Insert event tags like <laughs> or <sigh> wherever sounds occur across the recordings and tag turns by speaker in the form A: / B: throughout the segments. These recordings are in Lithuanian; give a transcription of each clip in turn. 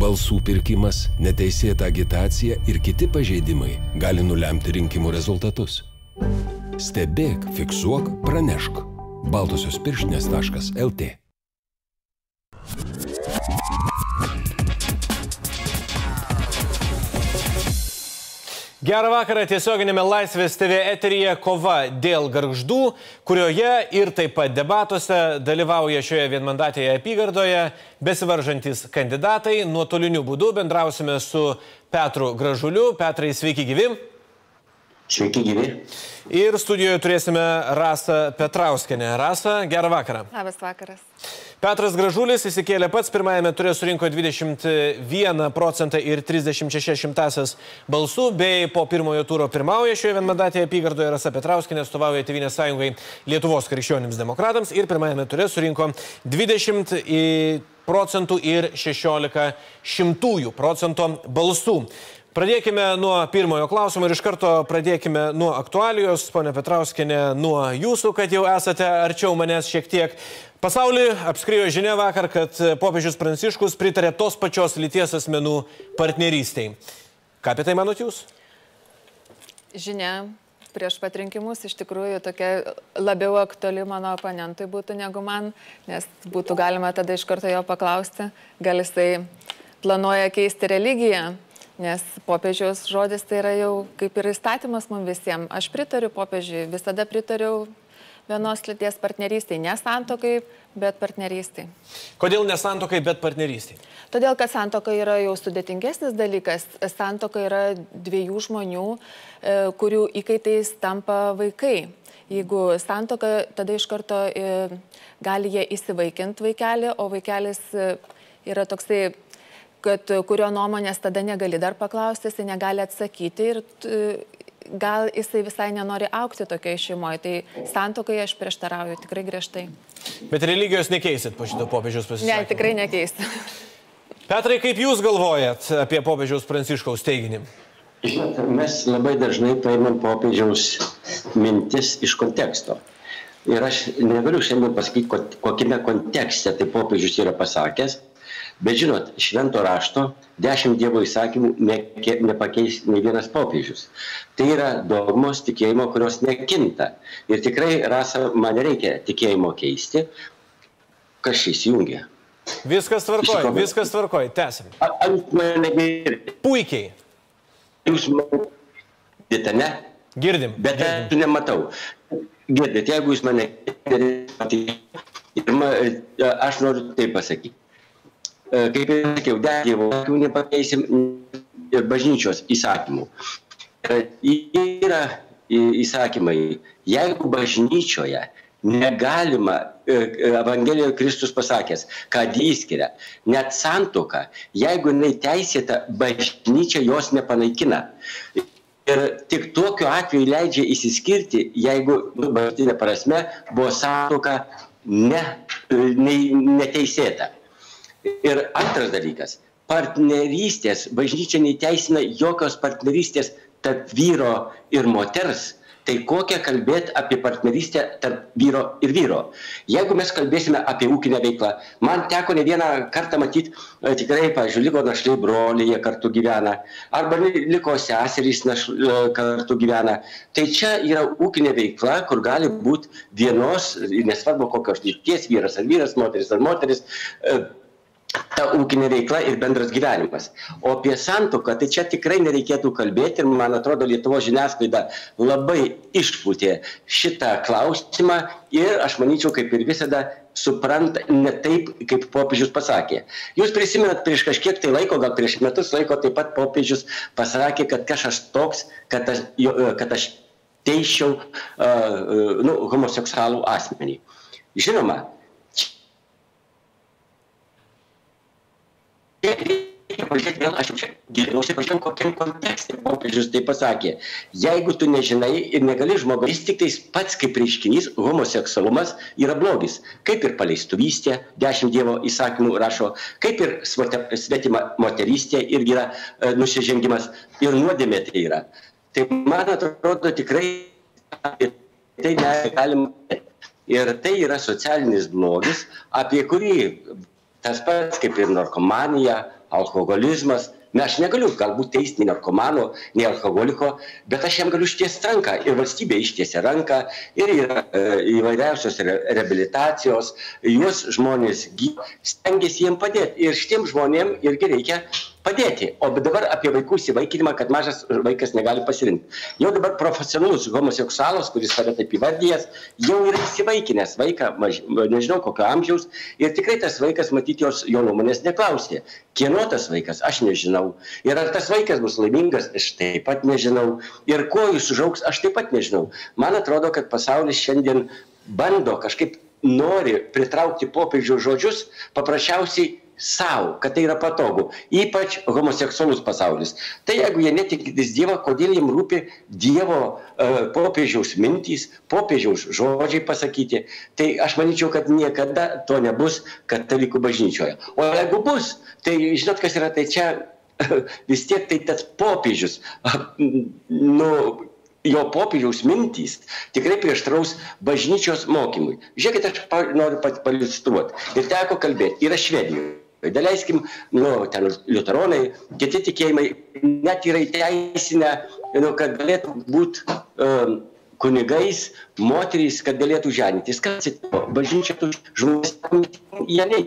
A: balsų pirkimas, neteisėta agitacija ir kiti pažeidimai gali nulemti rinkimų rezultatus. Stebėk, fiksuok, pranešk. Baltosios pirštinės.lt
B: Gerą vakarą tiesioginėme Laisvės TV eteryje kova dėl garždų, kurioje ir taip pat debatuose dalyvauja šioje vienmandatėje apygardoje besivaržantis kandidatai. Nuotoliniu būdu bendrausime su Petru Gražuliu. Petrai, sveiki gyvi.
C: Sveiki gyvi.
B: Ir studijoje turėsime Rasą Petrauskenę. Rasa, gerą vakarą.
D: Labas vakaras.
B: Petras Gražulis įsikėlė pats, pirmajame turė surinko 21 procentą ir 36 šimtasias balsų, bei po pirmojo turo pirmauja šioje vienmandatėje apygardoje Rasa Petrauskinė atstovauja Tevinės sąjungai Lietuvos krikščionims demokratams ir pirmajame turė surinko 20 procentų ir 16 šimtųjų procento balsų. Pradėkime nuo pirmojo klausimo ir iš karto pradėkime nuo aktualijos. Pone Petrauskinė, nuo jūsų, kad jau esate arčiau manęs šiek tiek. Pasaulį apskrijo žinia vakar, kad popiežius Pranciškus pritarė tos pačios lyties asmenų partnerystiai. Ką apie tai manot jūs?
D: Žinia prieš pat rinkimus iš tikrųjų tokia labiau aktuali mano oponentui būtų negu man, nes būtų galima tada iš karto jo paklausti, gal jisai planuoja keisti religiją, nes popiežiaus žodis tai yra jau kaip ir įstatymas mums visiems. Aš pritariu popiežiui, visada pritariu vienos lyties partnerystai, ne santokai, bet partnerystai.
B: Kodėl ne santokai, bet partnerystai?
D: Todėl, kad santoka yra jau sudėtingesnis dalykas. Santoka yra dviejų žmonių, e, kurių įkaitais tampa vaikai. Jeigu santoka, tada iš karto e, gali jie įsivaikinti vaikelį, o vaikelis e, yra toksai kad kurio nuomonės tada negali dar paklausti, jisai negali atsakyti ir gal jisai visai nenori aukti tokioje šeimoje. Tai santokai aš prieštarauju tikrai griežtai.
B: Bet religijos nekeisit po šito popiežiaus pasisakymą?
D: Ne, tikrai nekeisiu.
B: Petrai, kaip Jūs galvojat apie popiežiaus pranciškaus teiginį?
C: Žinot, mes labai dažnai paimam popiežiaus mintis iš konteksto. Ir aš negaliu šiandien pasakyti, kokiame kontekste tai popiežius yra pasakęs, Bet žinot, švento rašto dešimt Dievo įsakymų ne, nepakeis nei vienas popiežius. Tai yra dogmos tikėjimo, kurios nekinta. Ir tikrai, rasa, man reikia tikėjimo keisti. Kas šis jungia?
B: Viskas tvarkoj, viskas tvarkoj, tęsim.
C: Jūs mane girdite?
B: Puikiai.
C: Jūs mane girdite, ne?
B: Girdim.
C: Bet
B: girdim.
C: aš nematau. Girdite, jeigu jūs mane girdite, aš noriu tai pasakyti. E, kaip ir sakiau, dar Dievo akių nepakeisim ir bažnyčios įsakymų. E, yra įsakymai, jeigu bažnyčioje negalima, e, Evangelijoje Kristus pasakęs, kad įskiria, net santoka, jeigu jinai teisėta, bažnyčia jos nepanaikina. Ir tik tokiu atveju leidžia įsiskirti, jeigu, nu, bažnytinė prasme, buvo santoka ne, ne, neteisėta. Ir antras dalykas - partnerystės. Bažnyčia neteisina jokios partnerystės tarp vyro ir moters. Tai kokią kalbėti apie partnerystę tarp vyro ir vyro. Jeigu mes kalbėsime apie ūkinę veiklą, man teko ne vieną kartą matyti, e, tikrai, pavyzdžiui, liko našliai broliai, jie kartu gyvena, arba liko seserys naš, e, kartu gyvena. Tai čia yra ūkinė veikla, kur gali būti vienos, nesvarbu kokios lyties, vyras ar vyras, moteris ar moteris, e, ta ūkinė veikla ir bendras gyvenimas. O apie santoką, tai čia tikrai nereikėtų kalbėti ir man atrodo Lietuvos žiniasklaida labai išpūtė šitą klausimą ir aš manyčiau, kaip ir visada, supranta ne taip, kaip popiežius pasakė. Jūs prisimenat prieš kažkiek tai laiko, gal prieš metus laiko taip pat popiežius pasakė, kad kažkas toks, kad aš, kad aš teiščiau uh, nu, homoseksualų asmenį. Žinoma, reikia pažiūrėti vėl, aš jau čia gilinausi, pažiūrėjau, kokiam kontekste popiežius tai pasakė. Jeigu tu nežinai ir negali žmogus, jis tik tais pats kaip reiškinys, homoseksualumas yra blogis. Kaip ir paleistuvystė, dešimt Dievo įsakymų rašo, kaip ir svetima moterystė irgi yra e, nusižengimas ir nuodėmė tai yra. Tai man atrodo tikrai apie tai negalima. Ir tai yra socialinis blogis, apie kurį tas pats kaip ir narkomanija alkoholizmas. Na, aš negaliu galbūt teisti nei narkomano, nei alkoholiko, bet aš jam galiu ištiesti ranką ir valstybė ištiesia ranką ir yra e, įvairiausios re, rehabilitacijos, juos žmonės stengiasi jiem padėti ir šitiem žmonėm irgi reikia padėti. O dabar apie vaikų įsivaikinimą kad mažas vaikas negali pasirinkt jau dabar profesionalus homoseksualas kuris save taip įvardijęs jau yra įsivaikinęs vaiką maž nežinau kokio amžiaus. Ir tikrai tas vaikas matyt jos jo nuomonės neklausė. Kieno tas vaikas? Aš nežinau. Ir ar tas vaikas bus laimingas? Aš taip pat nežinau. Ir kuo jis užaugs? Aš taip pat nežinau. Man atrodo kad pasaulis šiandien bando kažkaip nori pritraukti popiežiaus žodžius paprasčiausiai sau kad tai yra patogu ypač homoseksualus pasaulis. Tai jeigu jie netikintys dievą kodėl jiem rūpi dievo e, popiežiaus mintys popiežiaus žodžiai pasakyti tai aš manyčiau kad niekada to nebus katalikų bažnyčioje. O jeigu bus tai žinot kas yra tai čia vis tiek tai tas popiežius nu jo popiežiaus mintys tikrai prieštaraus bažnyčios mokymui. Žiūrėkit aš noriu pailiustruot ir teko kalbėt yra švedijoj Daleiskim, nu, ten liuteronai, kiti tikėjimai net yra įteisinę, nu, kad galėtų būti um, kunigais, moterys, kad galėtų ženytis. Kas atsitiko? Bažnyčia tų žmonės, jie nei.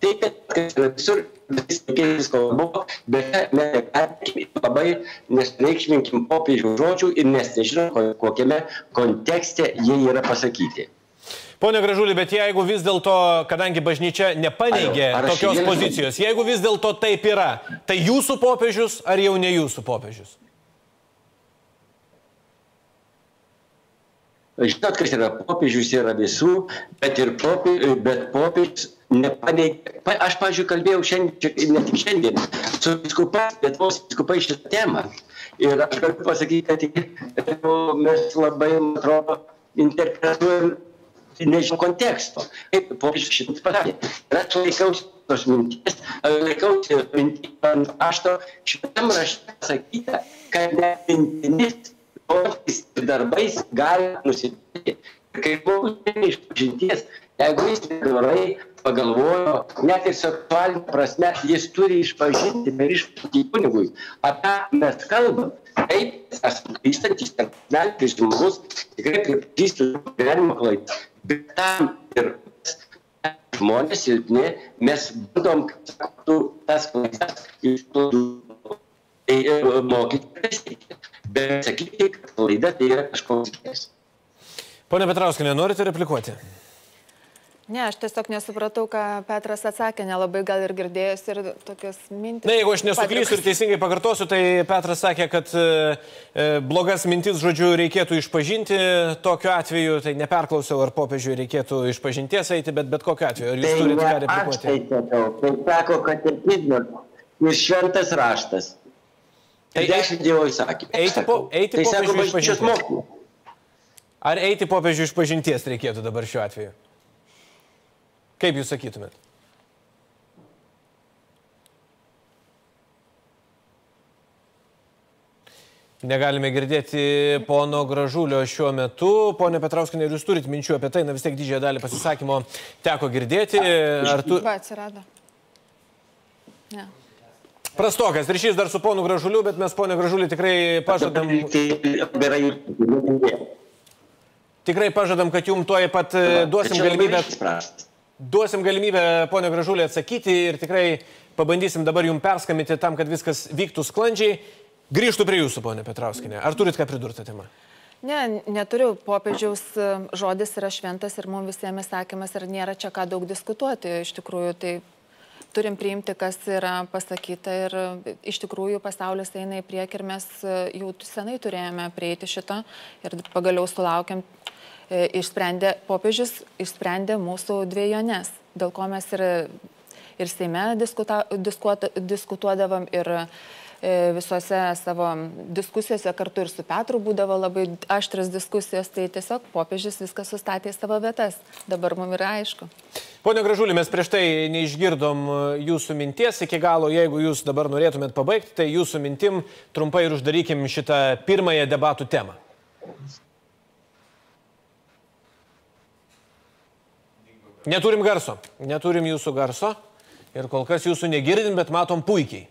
C: Tai, kad visur viskas kalbu, bet mes negalime labai nesreikšminkim popiežių žodžių ir nes nežinom, kokiame kontekste jie yra pasakyti.
B: Pone Gražulį, bet jeigu vis dėlto, kadangi bažnyčia nepaneigė ar, ar tokios aš... pozicijos, jeigu vis dėlto taip yra, tai jūsų popiežius ar jau ne jūsų popiežius?
C: Žinot, kas yra popiežius, yra visų, bet ir popiežius, bet popiežius nepaneigė. Aš, pažiūrėjau, kalbėjau šiandien, ne tik šiandien, su viskupai, Lietuvos viskupai šitą temą. Ir aš galiu pasakyti, kad mes labai, man atrodo, interpretuojam nežinau konteksto. Kaip popiežius šitas pasakė. Ir aš laikausi tos minties, laikausi minties ant ašto, šitam rašte pasakyta, kad net mintimis, žodžiais ir darbais gali nusipirkti. Ir kai žmogus iš pažinties, jeigu jis gerai pagalvojo, net ir seksualinė prasme, jis turi išpažinti per išpažinti kunigui. Apie mes kalbam. Taip, aš grįžtantis, kad žmogus tikrai pripažįstu gyvenimo klaidą bet tam ir žmonės silpni, mes bandom, kad sakotų tas klaidas iš klaidų tai, e, mokyti, bet sakyti, kad klaida tai yra kažkoks.
B: Pone Petrauskinė, norite replikuoti?
D: Ne, aš tiesiog nesupratau, ką Petras atsakė, nelabai gal ir girdėjęs ir tokias mintis.
B: Na, jeigu aš nesuklysiu ir teisingai pakartosiu, tai Petras sakė, kad e, e, blogas mintis, žodžiu, reikėtų išpažinti. Tokiu atveju, tai neperklausiau, ar popiežiui reikėtų išpažinties eiti, bet bet kokiu atveju. Ar jūs tai turite ką replikuoti?
C: Aš tai sakau, tai sako, kad ir pizmas ir šventas raštas. Tai dešimt dievo įsakymų.
B: Eiti, po, eiti tai bažnyčios mokymų. Ar eiti popiežiui išpažinties reikėtų dabar šiuo atveju? Kaip jūs sakytumėt? Negalime girdėti pono Gražulio šiuo metu. Pone Petrauskinė, jūs turite minčių apie tai, na vis tiek didžiąją dalį pasisakymo teko girdėti. Ar tu...
D: Va, atsirado. Ne.
B: Prastokas ryšys dar su ponu Gražuliu, bet mes ponė Gražulį tikrai pažadam. Tikrai pažadam, kad jums tuoj pat e, duosim galimybę duosim galimybę, ponio Gražulė, atsakyti ir tikrai pabandysim dabar jums perskambinti tam, kad viskas vyktų sklandžiai. Grįžtų prie jūsų, ponė Petrauskinė. Ar turit ką pridurti temą?
D: Ne, neturiu. Popiežiaus e, žodis yra šventas ir mums visiems sakymas ir nėra čia ką daug diskutuoti. Iš tikrųjų, tai turim priimti, kas yra pasakyta ir e, iš tikrųjų pasaulis eina į priekį ir mes e, jau senai turėjome prieiti šito ir pagaliau sulaukiam E, išsprendė, popiežius išsprendė mūsų dviejonės, dėl ko mes ir, ir Seime diskuta, diskuota, diskutuodavom ir e, visose savo diskusijose kartu ir su Petru būdavo labai aštras diskusijos, tai tiesiog popiežius viską sustatė į savo vietas. Dabar mums yra aišku.
B: Pone Gražulį, mes prieš tai neišgirdom jūsų minties iki galo. Jeigu jūs dabar norėtumėt pabaigti, tai jūsų mintim trumpai ir uždarykim šitą pirmąją debatų temą. Neturim garso. Neturim jūsų garso. ir kol kas jūsų negirdim, bet matom puikiai.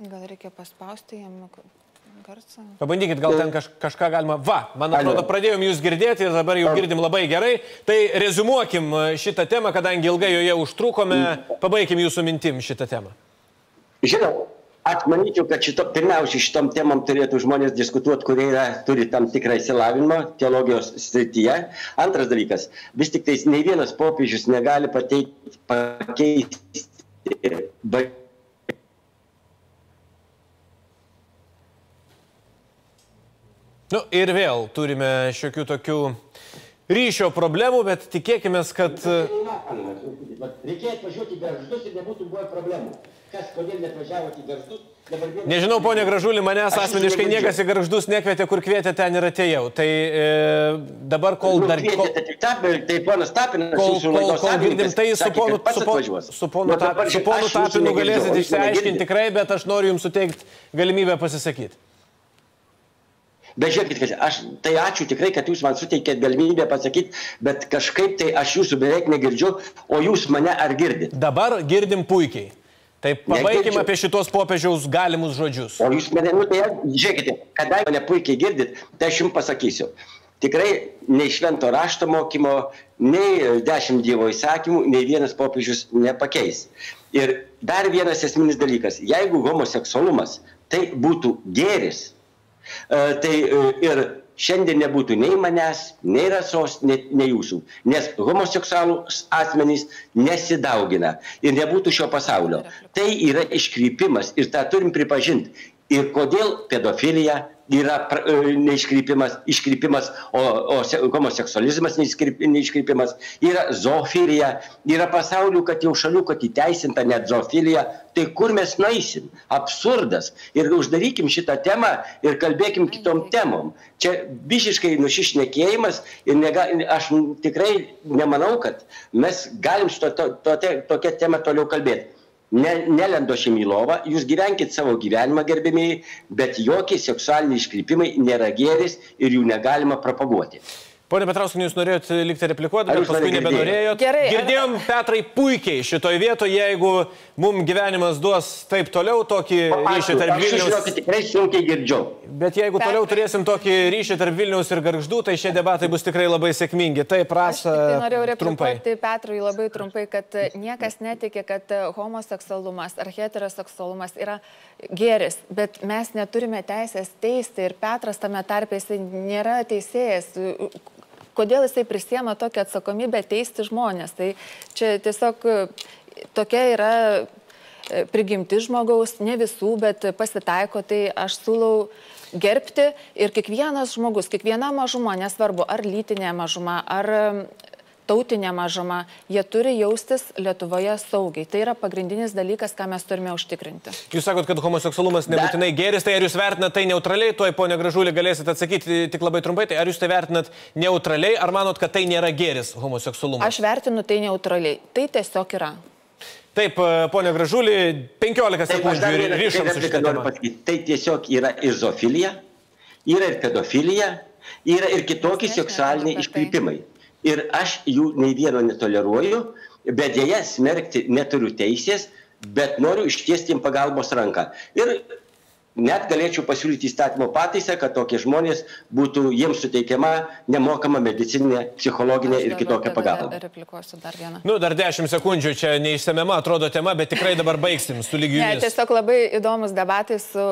D: Gal reikia paspausti jam garsą?
B: Pabandykit, gal ten kaž, kažką galima. Va, man atrodo, pradėjom jūs girdėti ir dabar jau girdim labai gerai. Tai rezumuokim e, šitą temą, kadangi ilgai joje užtrukome, pabaigim jūsų mintim šitą temą.
C: Žinau, aš manyčiau, kad šito, pirmiausia, šitom temam turėtų žmonės diskutuoti, kurie yra, turi tam tikrą įsilavinimą teologijos srityje. Antras dalykas, vis tik tais nei vienas popiežius negali pateikti, pakeisti
B: Nu, ir vėl turime šiokių tokių ryšio problemų, bet tikėkime, kad...
C: Reikėjo atvažiuoti į garždus ir nebūtų buvę problemų. Kas, kodėl netvažiavote į garždus?
B: Nežinau, ponė Gražulį, manęs asmeniškai niekas į garždus nekvietė, kur kvietė, ten ir atėjau. Tai e, dabar, kol dar... Kol,
C: Tapį, tai ponas Tapinas,
B: kol, kol, kol girdim, tai su ponu, su, ponu, su ponu,
C: Nu,
B: tap, su ponu Tapinu
C: negirdžiu,
B: galėsit
C: o jūs mane
B: išsiaiškinti tikrai, bet aš noriu jums suteikti galimybę pasisakyti.
C: Bet žiūrėkit, aš tai ačiū tikrai, kad jūs man suteikėt galimybę pasakyti, bet kažkaip tai aš jūsų beveik negirdžiu, o jūs mane ar girdit?
B: Dabar girdim puikiai. Tai pabaigim apie šitos popiežiaus galimus žodžius.
C: O jūs mane, nu tai žiūrėkite, kadangi mane puikiai girdit, tai aš jums pasakysiu. Tikrai nei švento rašto mokymo, nei dešimt Dievo įsakymų, nei vienas popiežius nepakeis. Ir dar vienas esminis dalykas, jeigu homoseksualumas tai būtų gėris, e, tai e, ir šiandien nebūtų nei manęs, nei rasos, nei, nei jūsų. Nes homoseksualūs asmenys nesidaugina ir nebūtų šio pasaulio. Tai yra iškrypimas ir tą turim pripažinti. Ir kodėl pedofilija yra e, neiškrypimas, iškrypimas, o, o se- homoseksualizmas neiškryp- neiškrypimas, yra zoofilija, yra pasaulių, kad jau šalių, kad įteisinta net zoofilija, tai kur mes nueisim? Absurdas. Ir uždarykim šitą temą ir kalbėkim kitom temom. Čia visiškai nušišnekėjimas ir nega, aš tikrai nemanau, kad mes galim su to, to, to, tokia tema toliau kalbėti. Ne, nelendo šim į lovą, jūs gyvenkite savo gyvenimą, gerbėmiai, bet jokie seksualiniai iškrypimai nėra gėris ir jų negalima propaguoti.
B: Pone Petrauskinė, jūs norėjot likti replikuoti, bet paskui nebenorėjot.
D: Gerai, ar-
B: Girdėjom, Petrai, puikiai šitoje vietoje, jeigu mums gyvenimas duos taip toliau tokį ryšį tarp
C: Aš
B: Vilniaus.
C: kad tikrai sunkiai girdžiu.
B: Bet jeigu
D: Petrai.
B: toliau turėsim tokį ryšį tarp Vilniaus ir Garždų, tai šie debatai bus tikrai labai sėkmingi. Taip,
D: Aš
B: prasa.
D: tai norėjau
B: Trumpai.
D: replikuoti Petrui labai trumpai, kad e, niekas netikė, kad e, homoseksualumas ar heteroseksualumas yra gėris, bet mes neturime teisės teisti ir Petras tame tarpe jisai nėra teisėjas. Kodėl jisai prisiema tokią atsakomybę teisti žmonės? Tai čia tiesiog e, tokia yra e, prigimti žmogaus, ne visų, bet pasitaiko, tai aš siūlau gerbti ir kiekvienas žmogus, kiekviena mažuma, nesvarbu ar lytinė mažuma, ar tautinė mažuma, jie turi jaustis Lietuvoje saugiai. Tai yra pagrindinis dalykas, ką mes turime užtikrinti.
B: Jūs sakot, kad homoseksualumas nebūtinai gėris, tai ar jūs vertinat tai neutraliai, tuoj ponia Gražulį galėsit atsakyti tik labai trumpai, tai ar jūs tai vertinat neutraliai, ar manot, kad tai nėra gėris homoseksualumas?
D: Aš vertinu tai neutraliai. Tai tiesiog yra.
B: Taip, e, ponia Gražulį, 15
C: Taip, aš
B: sekundžių ir
C: vieną
B: ryšam su
C: repliką
B: šitą
C: noriu
B: temą.
C: pasakyti. Tai tiesiog yra ir zoofilija, yra ir pedofilija, yra ir kitokie seksualiniai
D: tai.
C: iškrypimai. Ir aš jų nei vieno netoleruoju, bet dėja smerkti neturiu teisės, bet noriu ištiesti jiems pagalbos ranką. Ir net galėčiau pasiūlyti įstatymo pataisą, kad tokie žmonės būtų jiems suteikiama nemokama medicininė, psichologinė ir kitokia pagalba.
D: Replikuosiu dar vieną.
B: Nu, dar 10 sekundžių, čia neišsamiama atrodo tema, bet tikrai dabar baigsim su lygiu.
D: Ne, tiesiog labai įdomus debatai su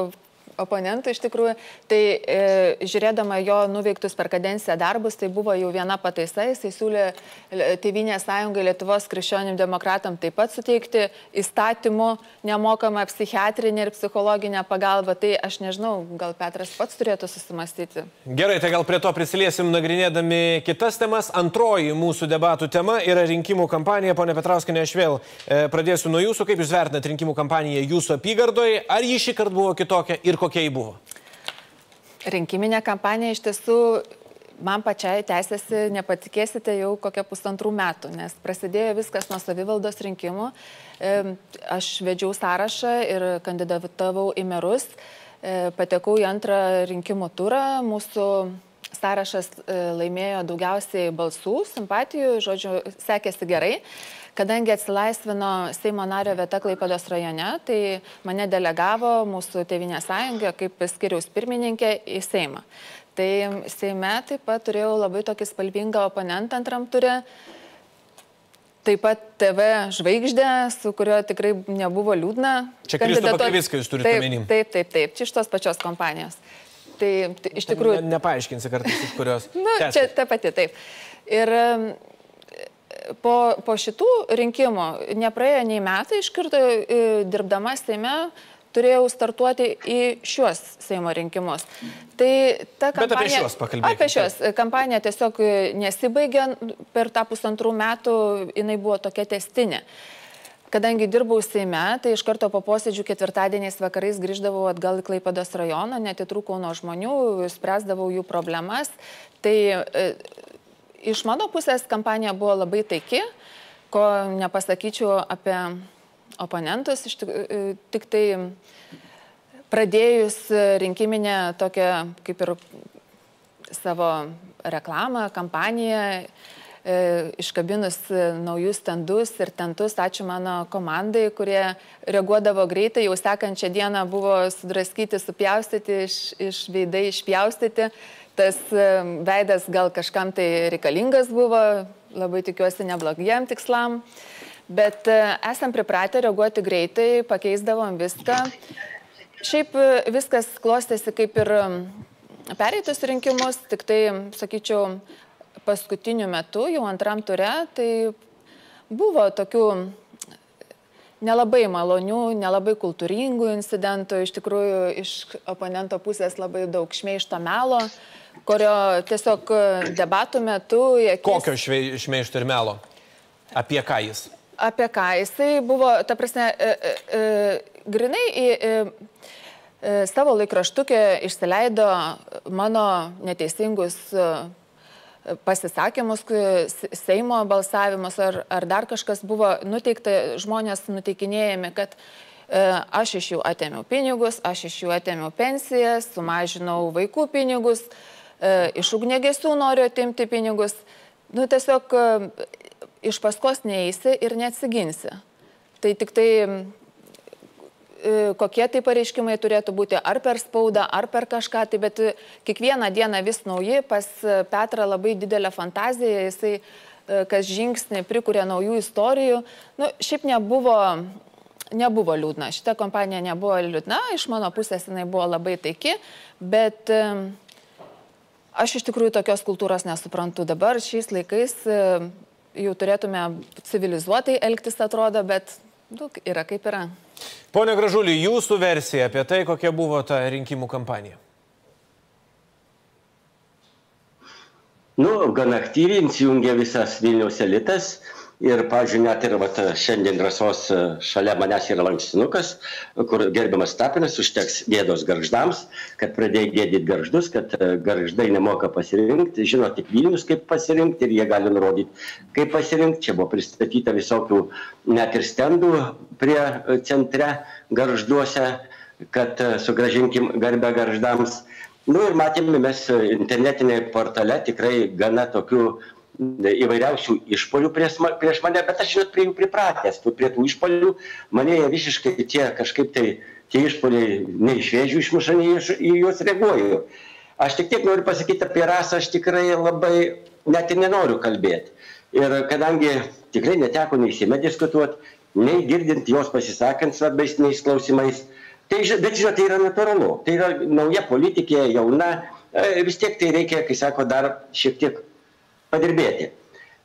D: oponentu iš tikrųjų. Tai e, žiūrėdama jo nuveiktus per kadenciją darbus, tai buvo jau viena pataisa, jisai siūlė Tevinės sąjungai Lietuvos krikščionim demokratam taip pat suteikti įstatymų nemokamą psichiatrinę ir psichologinę pagalbą. Tai aš nežinau, gal Petras pats turėtų susimastyti.
B: Gerai, tai gal prie to prisiliesim nagrinėdami kitas temas. Antroji mūsų debatų tema yra rinkimų kampanija. Pone Petrauskinė, aš vėl e, pradėsiu nuo jūsų. Kaip jūs vertinat rinkimų kampaniją jūsų apygardoje? Ar ji šį kartą buvo kitokia ir kokia ji buvo?
D: Rinkiminė kampanija iš tiesų man pačiai tęsiasi, nepatikėsite, jau kokią pusantrų metų, nes prasidėjo viskas nuo savivaldos rinkimų. Aš vedžiau sąrašą ir kandidatavau į merus, E, patekau į antrą rinkimų turą, mūsų sąrašas e, laimėjo daugiausiai balsų, simpatijų, žodžiu, sekėsi gerai. Kadangi atsilaisvino Seimo nario vieta Klaipados rajone, tai mane delegavo mūsų Tevinė sąjunga kaip skiriaus pirmininkė į Seimą. Tai Seime taip pat turėjau labai tokį spalvingą oponentą antram turė. Taip pat TV žvaigždė, su kurio tikrai nebuvo liūdna.
B: Čia Kristofą viską jūs turite
D: omeny. Taip, taip, taip, čia iš tos pačios kompanijos. Tai, tai iš tikrųjų...
B: Ne, nepaaiškinsi kartais iš kurios.
D: Na, <laughs> nu, čia ta pati, taip. Ir po, po šitų rinkimų nepraėjo nei metai, iš karto e, dirbdama Seime turėjau startuoti į šiuos Seimo rinkimus. Tai ta kampanija...
B: Bet apie šios pakalbėkime.
D: Apie šios. Kampanija tiesiog nesibaigė per tą pusantrų metų, jinai buvo tokia testinė. Kadangi dirbau Seime, tai iš karto po posėdžių ketvirtadieniais vakarais grįždavau atgal į Klaipados rajoną, netitrūkau nuo žmonių, spręsdavau jų problemas. Tai e, iš mano pusės kampanija buvo labai taiki, ko nepasakyčiau apie oponentus, iš tik, e, tik tai pradėjus rinkiminę tokią kaip ir savo reklamą, kampaniją, e, iškabinus naujus stendus ir tentus, ačiū mano komandai, kurie reaguodavo greitai, jau sekančią dieną buvo sudraskyti, supjaustyti, iš, iš veidai išpjaustyti. Tas veidas gal kažkam tai reikalingas buvo, labai tikiuosi neblogiem tikslam. Bet e, esam pripratę reaguoti greitai, pakeisdavom viską. Šiaip e, viskas klostėsi kaip ir pereitus rinkimus, tik tai, sakyčiau, paskutiniu metu, jau antram ture, tai buvo tokių nelabai malonių, nelabai kultūringų incidentų, iš tikrųjų iš oponento pusės labai daug šmeišto melo, kurio tiesiog debatų metu...
B: Akis... Kokio šmeišto ir melo? Apie ką jis?
D: apie ką jisai buvo, ta prasme, e, e, e, grinai į e, e, savo laikraštukę išsileido mano neteisingus pasisakymus, Seimo balsavimus ar, ar dar kažkas buvo nuteikta, žmonės nuteikinėjami, kad e, aš iš jų atėmiau pinigus, aš iš jų atėmiau pensijas, sumažinau vaikų pinigus, e, iš ugnegesių noriu atimti pinigus. Nu, tiesiog iš paskos neįsi ir neatsiginsi. Tai tik tai e, kokie tai pareiškimai turėtų būti ar per spaudą, ar per kažką, tai bet kiekvieną dieną vis nauji, pas Petrą labai didelė fantazija, jisai e, kas žingsnį prikuria naujų istorijų. Nu, šiaip nebuvo, nebuvo liūdna, šita kompanija nebuvo liūdna, iš mano pusės jinai buvo labai taiki, bet e, aš iš tikrųjų tokios kultūros nesuprantu. Dabar šiais laikais jau turėtume civilizuotai elgtis, atrodo, bet nu, yra kaip yra.
B: Pone Gražulį, jūsų versija apie tai, kokia buvo ta rinkimų kampanija.
C: Nu, gan aktyviai įsijungė visas Vilniaus elitas Ir, pavyzdžiui, net ir vat, šiandien rasos e, šalia manęs yra lankstinukas, kur gerbiamas Tapinas užteks gėdos garždams, kad pradėjo gėdyti garždus, kad e, garždai nemoka pasirinkti, žino tik Vilnius, kaip pasirinkti ir jie gali nurodyti, kaip pasirinkti. Čia buvo pristatyta visokių net ir stendų prie e, centre garžduose, kad sugražinkim garbę garždams. Nu ir matėme mes internetinėje portale tikrai gana tokių įvairiausių išpolių prieš, prieš mane, bet aš žinot prie jų pripratęs, prie tų išpolių mane jie visiškai tie kažkaip tai tie išpoliai ne iš vėžių išmuša, nei iš, į juos reaguoju. Aš tik tiek noriu pasakyti apie rasą, aš tikrai labai net ir nenoriu kalbėti. Ir kadangi tikrai neteko nei įsime diskutuoti, nei girdint jos pasisakant svarbesniais klausimais, tai, bet žinot, tai yra natūralu. Tai yra nauja politikė, jauna, e, vis tiek tai reikia, kai sako, dar šiek tiek padirbėti.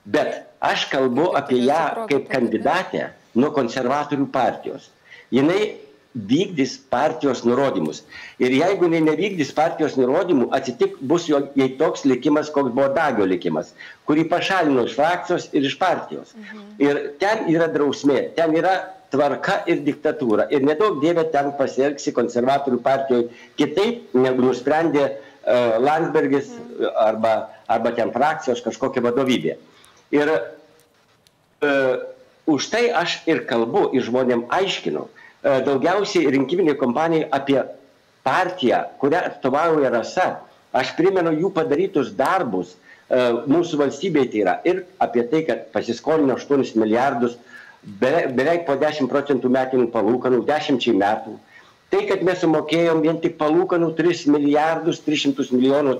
C: Bet aš kalbu apie ją kaip kandidatę nuo konservatorių partijos. Jinai vykdys partijos nurodymus. Ir jeigu jinai nevykdys partijos nurodymų, atsitik bus jo, jai toks likimas, koks buvo Dagio likimas, kurį pašalino iš frakcijos ir iš partijos. Mhm. Ir ten yra drausmė, ten yra tvarka ir diktatūra. Ir nedaug dievė ten pasielgsi konservatorių partijoje kitaip, negu nusprendė uh, Landsbergis mhm. arba arba ten frakcijos kažkokia vadovybė. Ir e, už tai aš ir kalbu ir žmonėm aiškinu. E, daugiausiai rinkiminė kompanija apie partiją, kurią atstovauja rasa. Aš primenu jų padarytus darbus, mūsų valstybėje tai yra ir apie tai, kad pasiskolino 8 milijardus, beveik po 10 procentų metinių palūkanų, 10 metų. Tai, kad mes sumokėjom vien tik palūkanų 3 milijardus 300 milijonų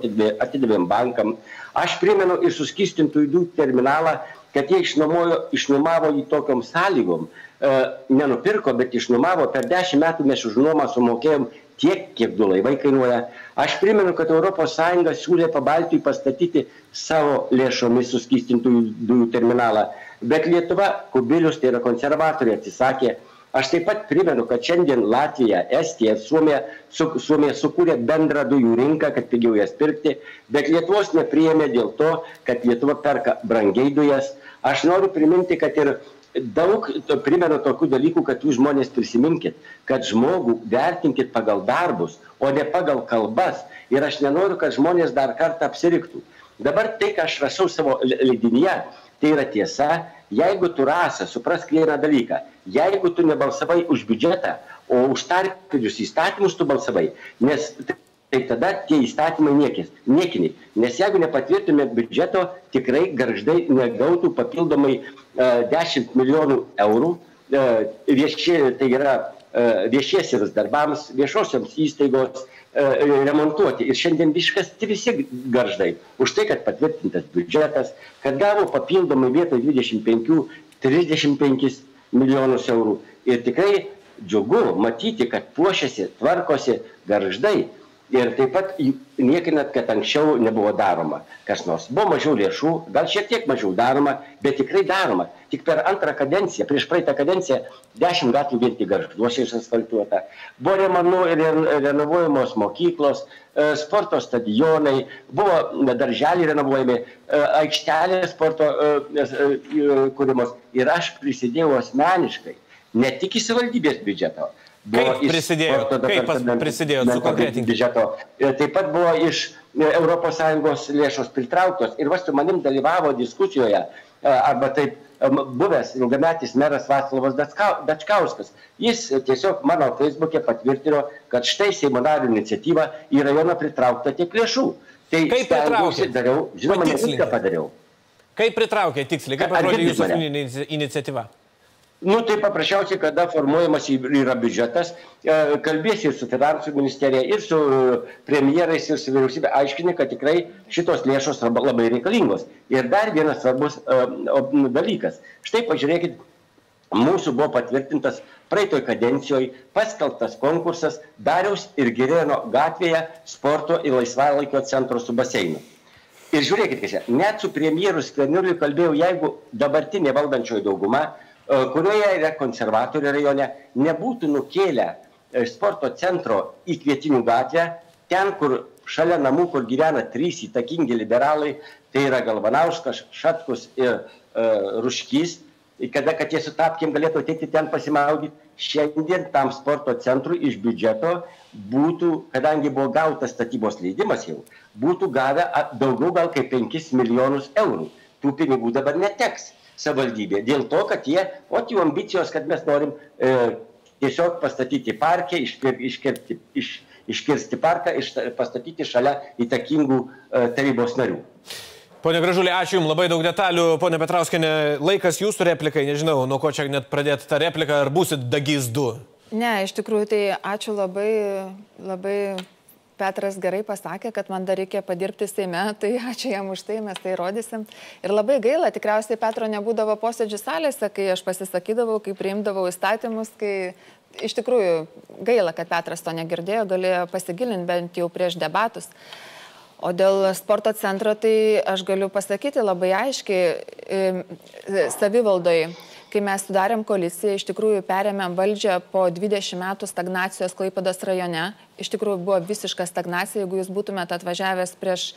C: atidavėm bankam. Aš primenu ir suskistintų įdų terminalą, kad jie išnuomojo, išnuomavo jį tokiom sąlygom, e, nenupirko, bet išnuomavo, per 10 metų mes už nuomą sumokėjom tiek, kiek du laivai kainuoja. Aš primenu, kad ES siūlė pabaltijui pastatyti savo lėšomis suskystintų dujų terminalą, bet Lietuva, Kubilius, tai yra konservatoriai, atsisakė. Aš taip pat primenu, kad šiandien Latvija, Estija, Suomija, su, Suomija sukūrė bendrą dujų rinką, kad pigiau jas pirkti, bet Lietuvos nepriėmė dėl to, kad Lietuva perka brangiai dujas. Aš noriu priminti, kad ir daug to, primenu tokių dalykų, kad jūs žmonės prisiminkit, kad žmogų vertinkit pagal darbus, o ne pagal kalbas. Ir aš nenoriu, kad žmonės dar kartą apsiriktų. Dabar tai, ką aš rašau savo leidinyje, tai yra tiesa. Jeigu tu rasa, suprask vieną dalyką. Jeigu tu nebalsavai už biudžetą, o už tarpinius įstatymus tu balsavai, nes tai tada tie įstatymai niekis, niekiniai. Nes jeigu nepatvirtume biudžeto, tikrai garždai negautų papildomai 10 e, milijonų eurų e, viešie, tai yra e, viešiesiems darbams, viešosioms įstaigos remontuoti. Ir šiandien viškas visi garždai už tai, kad patvirtintas biudžetas, kad gavo papildomai vietoj 25 35 milijonus eurų. Ir tikrai džiugu matyti, kad puošiasi, tvarkosi garždai ir taip pat niekinat, kad anksčiau nebuvo daroma kas nors. Buvo mažiau lėšų, gal šiek tiek mažiau daroma, bet tikrai daroma. Tik per antrą kadenciją, prieš praeitą kadenciją, dešimt gatvių vien tik garžduose išasfaltuota. Buvo remanu, renovuojamos mokyklos, e, sporto stadionai, buvo darželiai renovuojami, e, aikštelė sporto e, kūrimos. Ir aš prisidėjau asmeniškai, ne tik į savivaldybės biudžeto,
B: kaip prisidėjo, kaip prisidėjo su konkretinti
C: biudžeto. Taip pat buvo iš ES lėšos pritrauktos ir vas su manim dalyvavo diskusijoje e, arba taip e, buvęs ilgametis meras Vaclavas Dačkauskas. Jis tiesiog mano Facebook'e patvirtino, kad štai Seimo nario iniciatyva į rajoną pritraukta tiek lėšų. Tai
B: kaip pritraukė?
C: Dariau, žinoma, ne viską padariau.
B: Kaip pritraukė tiksliai, kaip atrodė jūsų iniciatyva?
C: Nu, tai paprasčiausiai, kada formuojamas yra biudžetas, e, kalbėsi ir su finansų ministerija, ir su e, premjerais, ir su vyriausybė, aiškini, kad tikrai šitos lėšos labai reikalingos. Ir dar vienas svarbus uh, dalykas. Štai pažiūrėkit, mūsų buvo patvirtintas praeitoj kadencijoje paskelbtas konkursas Dariaus ir Girėno gatvėje sporto ir laisvalaikio centro su baseinu. Ir žiūrėkit, net su premjeru Skverniliu kalbėjau, jeigu dabartinė valdančioji dauguma E, kurioje yra konservatorių rajone, nebūtų nukėlę e, sporto centro į Kvietinių gatvę, ten, kur šalia namų, kur gyvena trys įtakingi liberalai, tai yra Galvanauskas, Šatkus ir uh, Ruškys, kada, kad jie sutapkim galėtų ateiti ten pasimaudyti, šiandien tam sporto centrui iš biudžeto būtų, kadangi buvo gautas statybos leidimas jau, būtų gavę daugiau gal kaip 5 milijonus eurų. Tų pinigų dabar neteks savivaldybė. Dėl to, kad jie, o jų ambicijos, kad mes norim e, tiesiog pastatyti parkę, iškirsti, iš, iškirsti parką, iš, pastatyti šalia įtakingų e, tarybos narių.
B: Pone Gražulė, ačiū Jums labai daug detalių. Pone Petrauskinė, laikas Jūsų replikai, nežinau, nuo ko čia net pradėti tą repliką, ar būsit dagys 2?
D: Ne, iš tikrųjų, tai ačiū labai, labai Petras gerai pasakė, kad man dar reikia padirbti Seime, <laughs> tai ačiū jam už tai, mes tai rodysim. Ir labai gaila, tikriausiai Petro nebūdavo posėdžių salėse, kai aš pasisakydavau, kai priimdavau įstatymus, kai iš tikrųjų gaila, kad Petras to negirdėjo, galėjo pasigilinti bent jau prieš debatus. O dėl sporto centro, tai aš galiu pasakyti labai aiškiai, savivaldoj kai mes sudarėm koaliciją, iš tikrųjų perėmėm valdžią po 20 metų stagnacijos Klaipados rajone. Iš tikrųjų buvo visiška stagnacija. Jeigu jūs būtumėt atvažiavęs prieš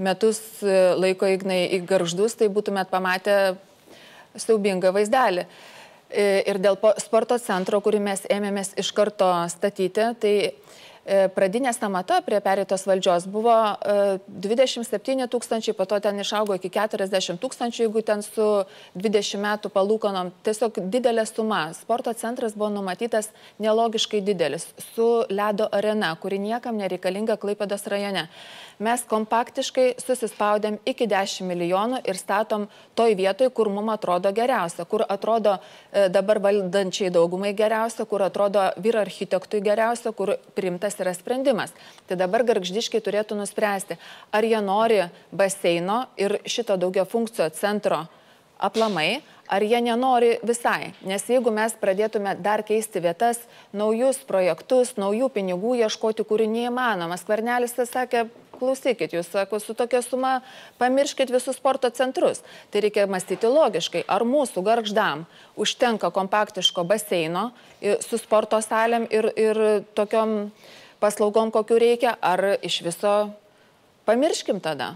D: metus e, laiko ignai į garždus, tai būtumėt pamatę siaubingą vaizdelį. E, ir dėl sporto centro, kurį mes ėmėmės iš karto statyti, tai pradinė stamata prie pereitos valdžios buvo 27 e, tūkstančiai, po to ten išaugo iki 40 tūkstančių, jeigu ten su 20 metų palūkonom. Tiesiog didelė suma. Sporto centras buvo numatytas nelogiškai didelis, su ledo arena, kuri niekam nereikalinga Klaipėdos rajone mes kompaktiškai susispaudėm iki 10 milijonų ir statom toj vietoj, kur mums atrodo geriausia, kur atrodo e, dabar valdančiai daugumai geriausia, kur atrodo vyro architektui geriausia, kur primtas yra sprendimas. Tai dabar garždiškai turėtų nuspręsti, ar jie nori baseino ir šito daugia funkcijo centro aplamai, ar jie nenori visai. Nes jeigu mes pradėtume dar keisti vietas, naujus projektus, naujų pinigų ieškoti, kurių neįmanoma. Skvernelis sakė, klausykit, jūs sako, su tokia suma pamirškit visus sporto centrus. Tai reikia mąstyti logiškai, ar mūsų garždam užtenka kompaktiško baseino su sporto salėm ir, ir tokiom paslaugom, kokiu reikia, ar iš viso pamirškim tada.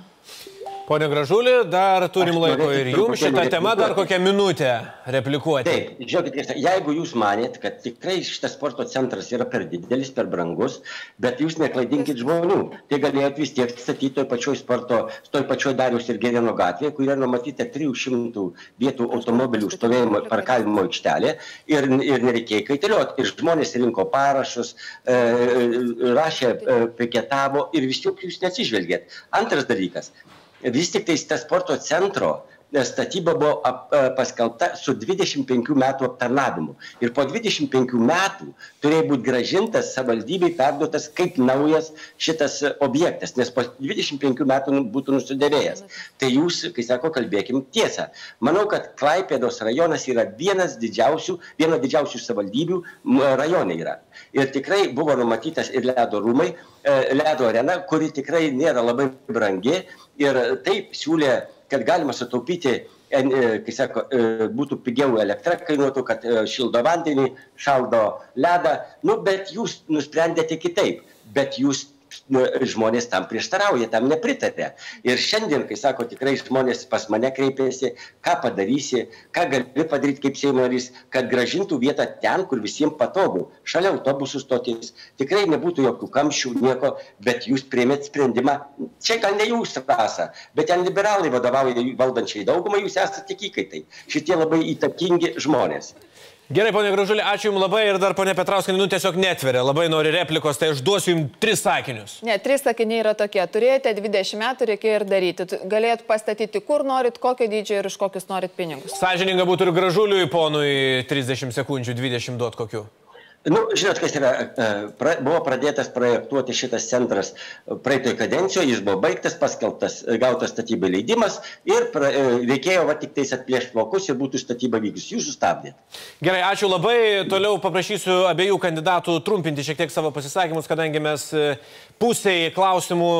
B: Pone Gražulį, dar turim Aš laiko ir jums šitą temą dar kokią minutę replikuoti.
C: Taip, žiūrėkit, jeigu jūs manėt, kad tikrai šitas sporto centras yra per didelis, per brangus, bet jūs neklaidinkit žmonių, tai galėjot vis tiek statyti toj pačioj sporto, toj pačioj Darius ir Gerino gatvėje, kur yra numatyta 300 vietų automobilių stovėjimo parkavimo aikštelė ir, ir nereikėjo kaitalioti. Ir žmonės rinko parašus, e, rašė, e, piketavo ir vis tiek jūs neatsižvelgėt. Antras dalykas vis tik tais tas sporto centro statyba buvo ap, e, paskelbta su 25 metų aptarnavimu. Ir po 25 metų turėjo būti gražintas savivaldybei perduotas kaip naujas šitas objektas, nes po 25 metų nu, būtų nusidėvėjęs. Tai jūs, kai sako, kalbėkim tiesą. Manau, kad Klaipėdos rajonas yra vienas didžiausių, viena didžiausių savivaldybių rajonai yra. Ir tikrai buvo numatytas ir ledo rūmai, e, ledo arena, kuri tikrai nėra labai brangi ir taip siūlė, kad galima sutaupyti, e, kai sako, e, būtų pigiau elektra kainuotų, kad e, šildo vandenį, šaldo ledą, nu, bet jūs nusprendėte kitaip, bet jūs žmonės tam prieštarauja, tam nepritarė. Ir šiandien, kai sako, tikrai žmonės pas mane kreipėsi, ką padarysi, ką gali padaryti kaip Seimo narys, kad gražintų vietą ten, kur visiems patogu, šalia autobusų stotis. Tikrai nebūtų jokių kamščių, nieko, bet jūs priemėt sprendimą. Čia gal ne jūs rasa, bet ten liberalai vadovauja valdančiai daugumai, jūs esate tik įkaitai. Šitie labai įtakingi žmonės.
B: Gerai, ponė Gražulė, ačiū Jums labai ir dar ponė Petrauskinė, nu tiesiog netveria, labai nori replikos, tai aš duosiu Jums tris sakinius.
D: Ne, trys sakiniai yra tokie, turėjote 20 metų, reikėjo ir daryti, galėjot pastatyti kur norit, kokio dydžio ir iš kokius norit pinigus.
B: Sažininga būtų ir Gražuliui ponui 30 sekundžių, 20 duot kokiu.
C: Nu, žinot, kas yra, e, pra, buvo pradėtas projektuoti šitas centras praeitoj kadencijoje, jis buvo baigtas, paskelbtas, e, gautas statybai leidimas ir pra, e, reikėjo va tik tais atplėšti vokus ir būtų statyba vykus. Jūs sustabdėt.
B: Gerai, ačiū labai. Toliau paprašysiu abiejų kandidatų trumpinti šiek tiek savo pasisakymus, kadangi mes pusėje klausimų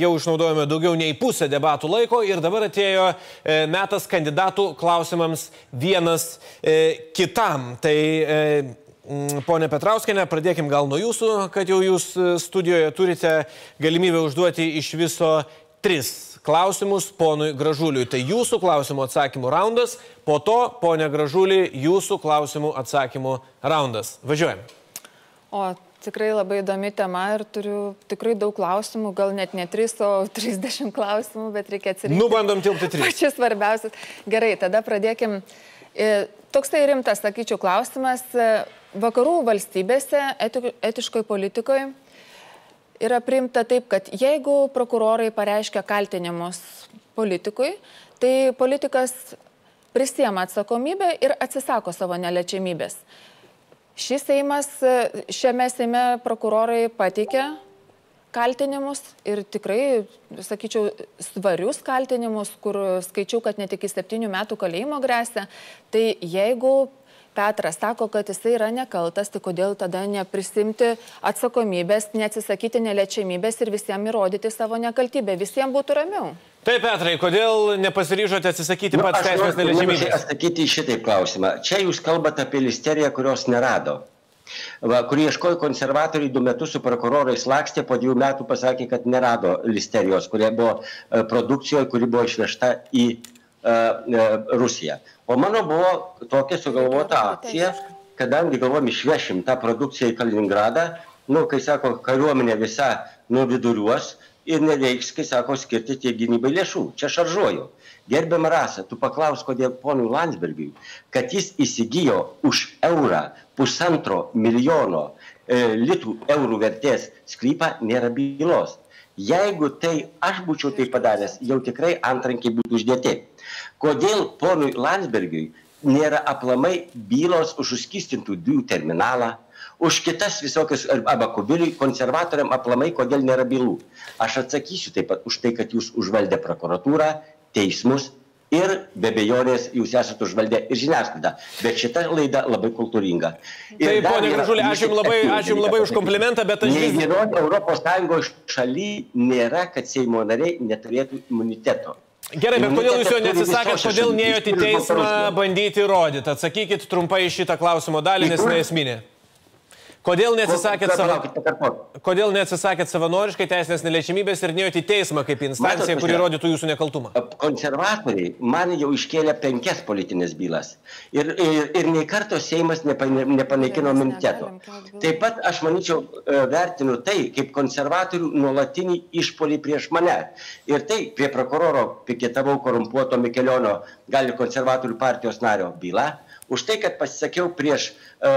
B: jau išnaudojame daugiau nei pusę debatų laiko ir dabar atėjo metas kandidatų klausimams vienas kitam. Tai pone Petrauskenė, pradėkim gal nuo jūsų, kad jau jūs e, studijoje turite galimybę užduoti iš viso tris klausimus ponui Gražuliui. Tai jūsų klausimų atsakymų raundas, po to, ponė Gražulį, jūsų klausimų atsakymų raundas. Važiuojam.
D: O tikrai labai įdomi tema ir turiu tikrai daug klausimų, gal net ne 3, o <laughs> 30 klausimų, bet reikia atsirinkti.
B: Nubandom tilpti 3.
D: Pačius svarbiausius. Gerai, tada pradėkim. E, toksai rimtas, sakyčiau, klausimas vakarų valstybėse eti, etiškoje politikoje yra priimta taip, kad jeigu prokurorai pareiškia kaltinimus politikui, tai politikas prisiema atsakomybę ir atsisako savo neliečiamybės. Šis Seimas, šiame Seime prokurorai pateikė kaltinimus ir tikrai, sakyčiau, svarius kaltinimus, kur skaičiau, kad net iki septynių metų kalėjimo grėsia. Tai jeigu Petras sako, kad jisai yra nekaltas, tai kodėl tada neprisimti atsakomybės, neatsisakyti neliečiamybės ir visiems įrodyti savo nekaltybę, visiems būtų ramiau.
B: Taip, Petrai, kodėl nepasiryžote atsisakyti nu, pats teisinės neliečiamybės?
C: Atsakyti į šitą klausimą. Čia jūs kalbate apie listeriją, kurios nerado. Va, kurį ieškojo konservatoriai du metus su prokurorais lakstė, po dviejų metų pasakė, kad nerado listerijos, kurie buvo e, produkcijoje, kuri buvo išvežta į uh, Rusiją. O mano buvo tokia sugalvota akcija, kadangi galvom išvešim tą produkciją į Kaliningradą, nu, kai sako, kariuomenė visa nuviduriuos ir nereiks, kai sako, skirti tiek gynybai lėšų. Čia šaržuoju. Gerbiam rasą, tu paklaus, kodėl ponui Landsbergiui, kad jis įsigijo už eurą pusantro milijono e, litų eurų vertės sklypą, nėra bylos. Jeigu tai aš būčiau tai padaręs, jau tikrai antrankiai būtų uždėti. Kodėl ponui Landsbergiui nėra aplamai bylos už suskistintų dujų terminalą, už kitas visokias, arba kubiliui, konservatoriam aplamai, kodėl nėra bylų. Aš atsakysiu taip pat už tai, kad jūs užvaldė prokuratūrą, teismus ir be bejonės jūs esate užvaldę ir žiniasklaidą. Bet šita laida labai kultūringa.
B: Ir Taip, ponė Gražulė, ačiū Jums labai, ačiū jums labai už komplimentą, bet aš...
C: Nei vienoj Europos Sąjungos šaly nėra, kad Seimo nariai neturėtų imuniteto.
B: Gerai, bet kodėl jūs jo neatsisakėt, kodėl neėjote į teismą bandyti įrodyti? Atsakykit trumpai šitą klausimo dalį, nes neesminė. Kodėl neatsisakėt, savo... Kodėl neatsisakėt savanoriškai teisinės neliečiamybės ir neėjote į teismą kaip instanciją, kuri rodytų jūsų nekaltumą?
C: Konservatoriai man jau iškėlė penkias politinės bylas. Ir, ir, ir nei karto Seimas nepanaikino imuniteto. Taip pat aš manyčiau, e, vertinu tai kaip konservatorių nuolatinį išpolį prieš mane. Ir tai prie prokuroro piketavau korumpuoto Mikelionio, gali konservatorių partijos nario bylą už tai, kad pasisakiau prieš, e,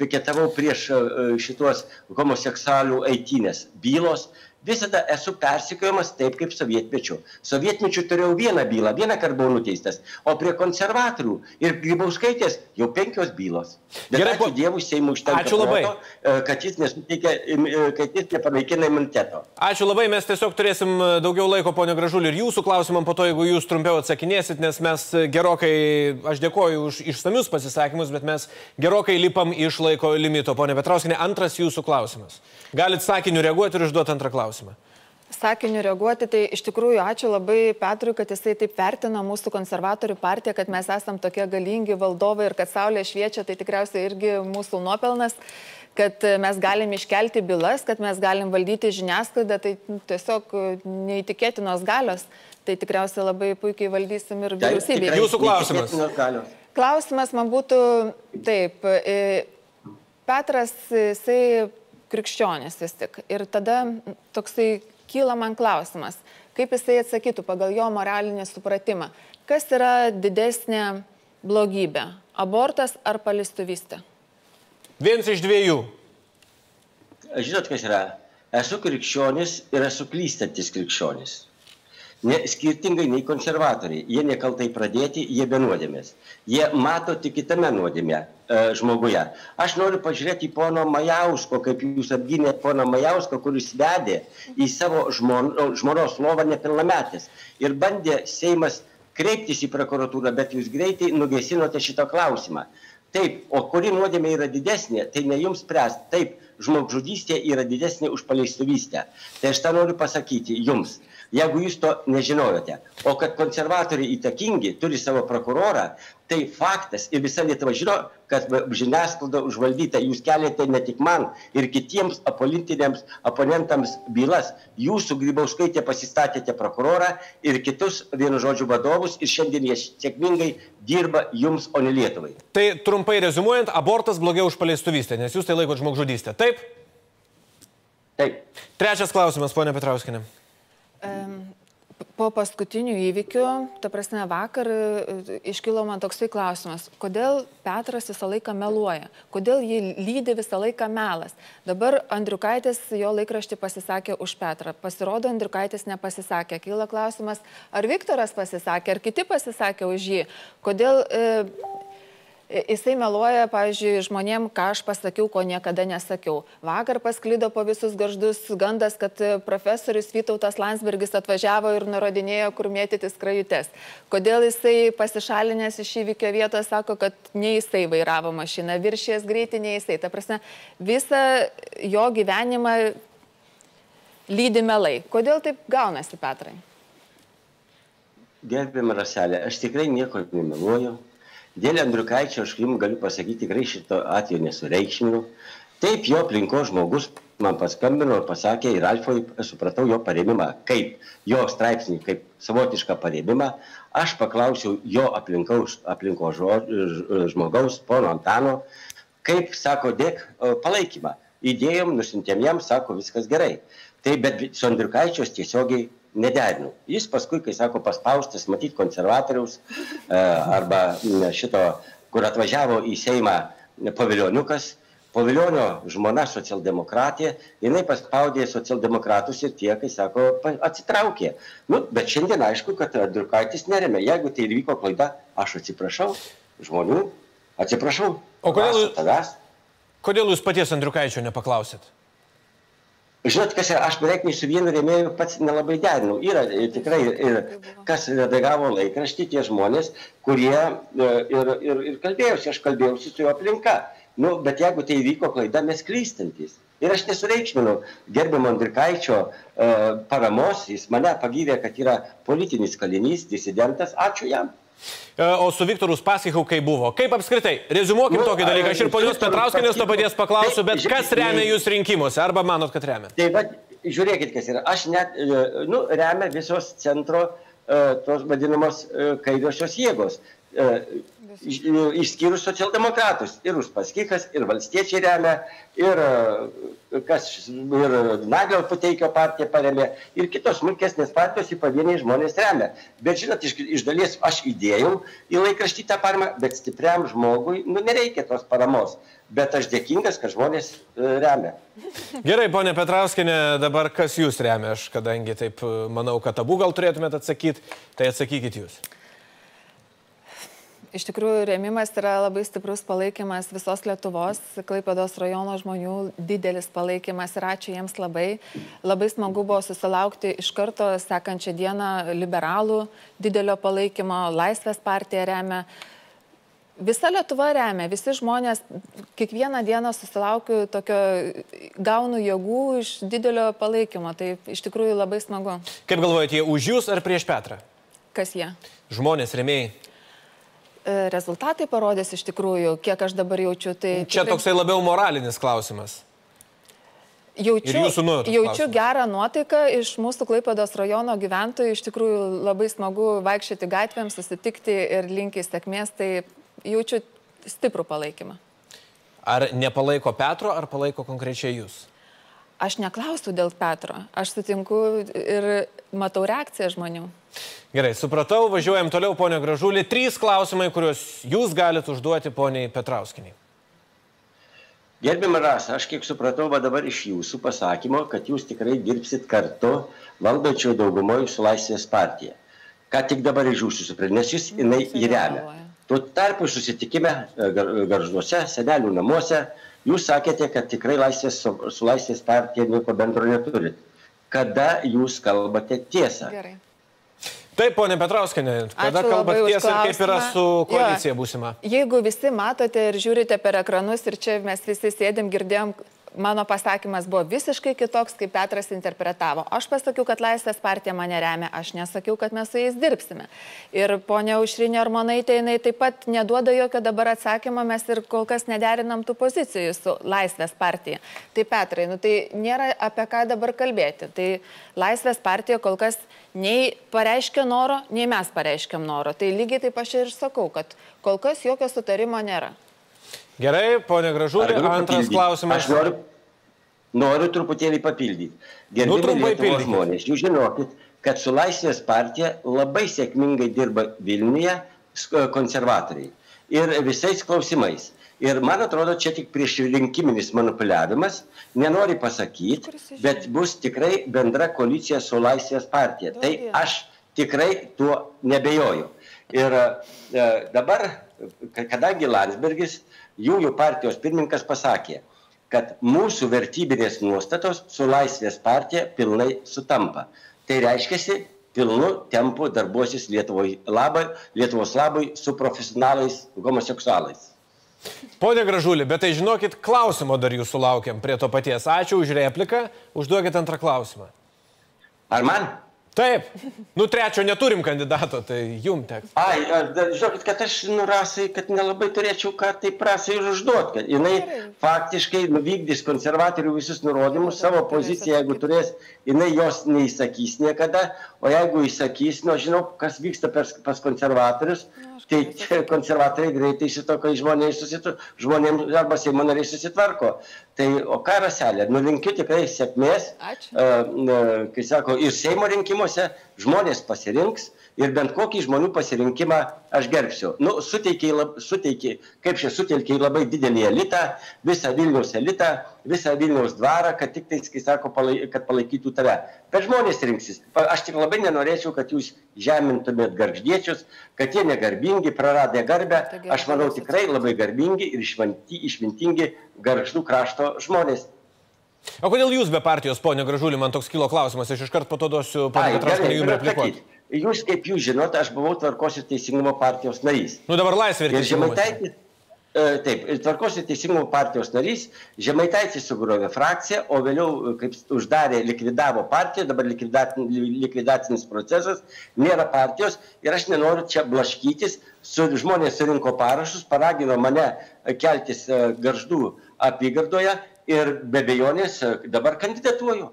C: piketavau prieš e, šitos homoseksualių eitynės bylos, visada esu persikiojamas taip kaip sovietmečiu. Sovietmečiu turėjau vieną bylą, vieną kartą buvau nuteistas, o prie konservatorių ir Grybauskaitės jau penkios bylos. Bet Gerai, ačiū Dievui, Seimui užtenka.
B: Ačiū labai.
C: Proto, e, kad jis nesuteikia, e, kad jis nepanaikina imuniteto.
B: Ačiū labai, mes tiesiog turėsim e, daugiau laiko, ponio Gražulį, ir jūsų klausimam po to, jeigu jūs trumpiau atsakinėsit, nes mes gerokai, aš dėkoju už išsamius pasisakymus, bet mes gerokai lipam iš laiko limito. Pone Petrauskinė, antras jūsų klausimas. Galit sakiniu reaguoti ir užduoti antrą klausimą
D: sakiniu reaguoti, tai iš tikrųjų ačiū labai Petrui, kad jisai taip vertina mūsų konservatorių partiją, kad mes esam tokie galingi valdovai ir kad saulė šviečia, tai tikriausiai irgi mūsų nuopelnas kad mes galim iškelti bylas, kad mes galim valdyti žiniasklaidą, tai tiesiog neįtikėtinos galios. Tai tikriausiai labai puikiai valdysim ir vyriausybė.
B: Jūsų klausimas.
D: Klausimas man būtų taip. E, Petras, jisai krikščionis vis tik. Ir tada toksai kyla man klausimas, kaip jisai atsakytų pagal jo moralinį supratimą, kas yra didesnė blogybė - abortas ar palistuvystė?
B: Vienas iš dviejų.
C: Žinot, kas yra? Esu krikščionis ir esu klystantis krikščionis. Ne, skirtingai nei konservatoriai. Jie nekaltai pradėti, jie be nuodėmės. Jie mato tik kitame nuodėmė e, žmoguje. Aš noriu pažiūrėti į pono Majausko, kaip jūs apgynėte pono Majausko, kuris vedė į savo žmon, žmonos lovą nepilnametės. Ir bandė Seimas kreiptis į prokuratūrą, bet jūs greitai nugesinote šitą klausimą. Taip, o kuri nuodėmė yra didesnė, tai ne jums spręsti. Taip, žmogžudystė yra didesnė už paleistuvystę. Tai aš tą noriu pasakyti jums jeigu jūs to nežinojote. O kad konservatoriai įtakingi, turi savo prokurorą, tai faktas ir visa Lietuva žino, kad žiniasklaida užvaldyta. Jūs keliate ne tik man ir kitiems politiniams oponentams bylas. Jūsų Grybauskaitė pasistatėte prokurorą ir kitus vienu žodžiu vadovus ir šiandien jie sėkmingai dirba jums, o ne Lietuvai.
B: Tai trumpai rezumuojant, abortas blogiau už paleistuvystę, nes jūs tai laikote žmogžudystę. Taip?
C: Taip.
B: Trečias klausimas, ponė Petrauskinė.
D: Po paskutinių įvykių, ta prasme, vakar e, iškilo man toksai klausimas, kodėl Petras visą laiką meluoja, kodėl jį lydi visą laiką melas. Dabar Andriukaitis jo laikraštį pasisakė už Petrą, pasirodo, Andriukaitis nepasisakė. Kyla klausimas, ar Viktoras pasisakė, ar kiti pasisakė už jį, kodėl... E, Jisai meluoja, pavyzdžiui, žmonėm, ką aš pasakiau, ko niekada nesakiau. Vakar pasklydo po visus garždus gandas, kad profesorius Vytautas Landsbergis atvažiavo ir nurodinėjo, kur mėtyti skrajutes. Kodėl jisai pasišalinęs iš įvykio vietos sako, kad ne jisai vairavo mašiną, viršės greitį, ne jisai. Ta prasme, visą jo gyvenimą lydi melai. Kodėl taip gaunasi, Petrai?
C: Gerbėm Raselė, aš tikrai nieko nemeluoju Dėl Andriukaičio aš jums galiu pasakyti, tikrai šito atveju nesureikšminu. Taip, jo aplinkos žmogus man paskambino ir pasakė, ir Alfoj supratau jo paremimą, kaip jo straipsnį, kaip savotišką paremimą. Aš paklausiau jo aplinkos, aplinkos žmogaus, pono Antano, kaip sako, dėk palaikymą. įdėjom, nusintėm jam, sako, viskas gerai. Tai bet su Andriukaičios tiesiogiai nederinu. Jis paskui, kai sako paspaustas, matyti konservatoriaus e, arba šito, kur atvažiavo į Seimą pavilioniukas, Paviljonio žmona socialdemokratė, jinai paspaudė socialdemokratus ir tie, kai sako, atsitraukė. Nu, bet šiandien aišku, kad Andriukaitis neremia. Jeigu tai ir vyko klaida, aš atsiprašau žmonių, atsiprašau.
B: O kodėl, tavęs. kodėl jūs paties Andriukaičio nepaklausėt?
C: Žinot, kas yra, aš beveik nei su vienu rėmėju pats nelabai derinau. Yra ir tikrai, ir kas redagavo laikraštį, tie žmonės, kurie e, ir, ir, ir kalbėjausi, aš kalbėjausi su jo aplinka. Nu, bet jeigu tai įvyko klaida, mes klystantis. Ir aš nesureikšminu gerbiamo Andrikaičio e, paramos, jis mane pagyrė, kad yra politinis kalinys, disidentas, ačiū jam.
B: E, o su Viktoru Spaskichu kaip buvo? Kaip apskritai? Rezumuokim nu, tokį dalyką. Aš ir ponios Petrauskinės to paties paklausiu, bet kas remia jūs rinkimuose? Arba manot, kad remia?
C: Tai va, žiūrėkit, kas yra. Aš net, e, nu, remia visos centro tos vadinamos kairiosios jėgos išskyrus socialdemokratus. Ir Uspaskikas, ir valstiečiai remia, ir, e, kas, ir Naglio Puteikio partija paremė, ir kitos smulkesnės partijos į pavieniai žmonės remia. Bet žinot, iš, iš dalies aš įdėjau į laikraštį tą paramą, bet stipriam žmogui, nu, nereikia tos paramos. Bet aš dėkingas, kad žmonės e, remia.
B: Gerai, ponė Petrauskinė, dabar kas jūs remia? Aš kadangi taip e, manau, kad abu gal turėtumėte atsakyti, tai atsakykit jūs.
D: Iš tikrųjų, rėmimas yra labai stiprus palaikymas visos Lietuvos, Klaipados rajono žmonių didelis palaikymas ir ačiū jiems labai. Labai smagu buvo susilaukti iš karto sekančią dieną liberalų didelio palaikymo, Laisvės partija remia. Visa Lietuva remia, visi žmonės, kiekvieną dieną susilaukiu tokio, gaunu jėgų iš didelio palaikymo, tai iš tikrųjų labai smagu.
B: Kaip galvojate, jie už jūs ar prieš Petrą?
D: Kas jie?
B: Žmonės, remėjai.
D: E, rezultatai parodys iš tikrųjų, kiek aš dabar jaučiu. Tai
B: Čia tikrai... toksai labiau moralinis klausimas.
D: Jaučiu, jaučiu gerą nuotaiką iš mūsų Klaipados rajono gyventojų. Iš tikrųjų labai smagu vaikščioti gatvėm, susitikti ir linkiai sėkmės. Tai jaučiu stiprų palaikymą.
B: Ar nepalaiko Petro, ar palaiko konkrečiai jūs?
D: Aš neklausiu dėl Petro. Aš sutinku ir matau reakciją žmonių.
B: Gerai, supratau, važiuojam toliau, ponio Gražulį. Trys klausimai, kuriuos jūs galite užduoti poniai Petrauskiniai.
C: Gerbima Rasa, aš kiek supratau va dabar iš jūsų pasakymo, kad jūs tikrai dirbsit kartu valdančiojo daugumoje su Laisvės partija. Ką tik dabar iš jūsų supratau, nes jūs jinai įremia. Tuo tarpu susitikime e, garžduose, senelių namuose, jūs sakėte, kad tikrai laisvės, su, su Laisvės partija nieko bendro neturit. Kada jūs kalbate tiesą? Gerai.
B: Taip, ponė Petrauskinė, kada kalbate tiesą ir kaip yra su koalicija būsima?
D: Jeigu visi matote ir žiūrite per ekranus ir čia mes visi sėdim, girdėjom mano pasakymas buvo visiškai kitoks, kaip Petras interpretavo. Aš pasakiau, kad Laisvės partija mane remia, aš nesakiau, kad mes su jais dirbsime. Ir ponia Užrinė Armonaitė, jinai taip pat neduoda jokio dabar atsakymo, mes ir kol kas nederinam tų pozicijų su Laisvės partija. Tai Petrai, nu, tai nėra apie ką dabar kalbėti. Tai Laisvės partija kol kas nei pareiškia noro, nei mes pareiškiam noro. Tai lygiai taip aš ir sakau, kad kol kas jokio sutarimo nėra.
B: Gerai, ponė Gražulė, antras klausimas.
C: Aš noriu, noriu truputėlį papildyti.
B: Gerbimi nu, pildyti.
C: žmonės, jūs žinokit, kad su Laisvės partija labai sėkmingai dirba Vilniuje konservatoriai. Ir visais klausimais. Ir man atrodo, čia tik prieš rinkiminis manipuliavimas, nenori pasakyti, bet bus tikrai bendra koalicija su Laisvės partija. Tai aš tikrai tuo nebejoju. Ir e, dabar, kadangi Landsbergis jų, jų partijos pirmininkas pasakė, kad mūsų vertybinės nuostatos su Laisvės partija pilnai sutampa. Tai reiškia, pilnu tempu darbuosis Lietuvos labai, Lietuvos labai su profesionalais homoseksualais.
B: Pone Gražulį, bet tai žinokit, klausimo dar jūsų laukiam prie to paties. Ačiū už repliką, užduokit antrą klausimą.
C: Ar man?
B: Taip, nu trečio neturim kandidato, tai jum teks.
C: Ai, žinokit, kad aš nurasai, kad nelabai turėčiau ką tai prasai ir užduoti, kad jinai faktiškai nuvykdys konservatorių visus nurodymus, savo poziciją, jeigu turės, jinai jos neįsakys niekada, o jeigu įsakys, nu, žinau, kas vyksta pas, pas konservatorius, tai <laughs> konservatoriai greitai šito, kai žmonės susitvarko, žmonėms arba Seimo nariai susitvarko. Tai, o ką raselė, nulinkiu tikrai sėkmės,
D: Ačiū.
C: uh, kai sako, ir Seimo rinkimuose žmonės pasirinks ir bent kokį žmonių pasirinkimą aš gerbsiu. Nu, suteikiai, lab, suteikiai, kaip čia sutelkiai labai didelį elitą, visą Vilniaus elitą, visą Vilniaus dvarą, kad tik tais, kai sako, palai, kad palaikytų tave. Bet žmonės rinksis. Aš tik labai nenorėčiau, kad jūs žemintumėt garždiečius, kad jie negarbingi, praradę garbę.
D: Tai
C: Aš manau tikrai labai garbingi ir išvanti- išmintingi garždų krašto žmonės.
B: O kodėl jūs be partijos, ponė Gražulį, man toks kilo klausimas, aš iškart po to duosiu, ponė
C: Ai,
B: Petrauskinė,
C: gerai,
B: jums replikuoti.
C: atsakyt. Jūs, kaip jūs žinote, aš buvau tvarkos ir teisingumo partijos narys.
B: Nu dabar laisvė ir.
C: Žemaitaitis, e, taip, tvarkos ir teisingumo partijos narys, Žemaitaitis sugrovė frakciją, o vėliau, e, kaip uždarė, likvidavo partiją, dabar likvidacinis procesas, nėra partijos ir aš nenoriu čia blaškytis, su, žmonės surinko parašus, paragino mane e, keltis garždų apygardoje ir be bejonės dabar kandidatuoju.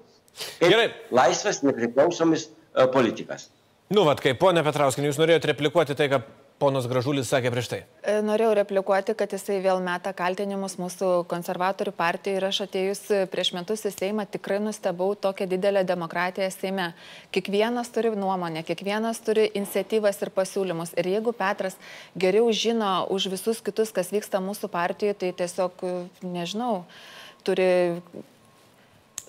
B: Gerai.
C: Laisvas, nepriklausomis politikas.
B: Nu, vad, kaip ponė Petrauskinė, jūs norėjote replikuoti tai, ką ponas Gražulis sakė prieš tai.
D: E, Norėjau replikuoti, kad jisai vėl meta kaltinimus mūsų konservatorių partijai ir aš atėjus prieš metus į Seimą tikrai nustebau tokią didelę demokratiją Seime. Kiekvienas turi nuomonę, kiekvienas turi iniciatyvas ir pasiūlymus. Ir jeigu Petras geriau žino už visus kitus, kas vyksta mūsų partijoje, tai tiesiog, nežinau, turi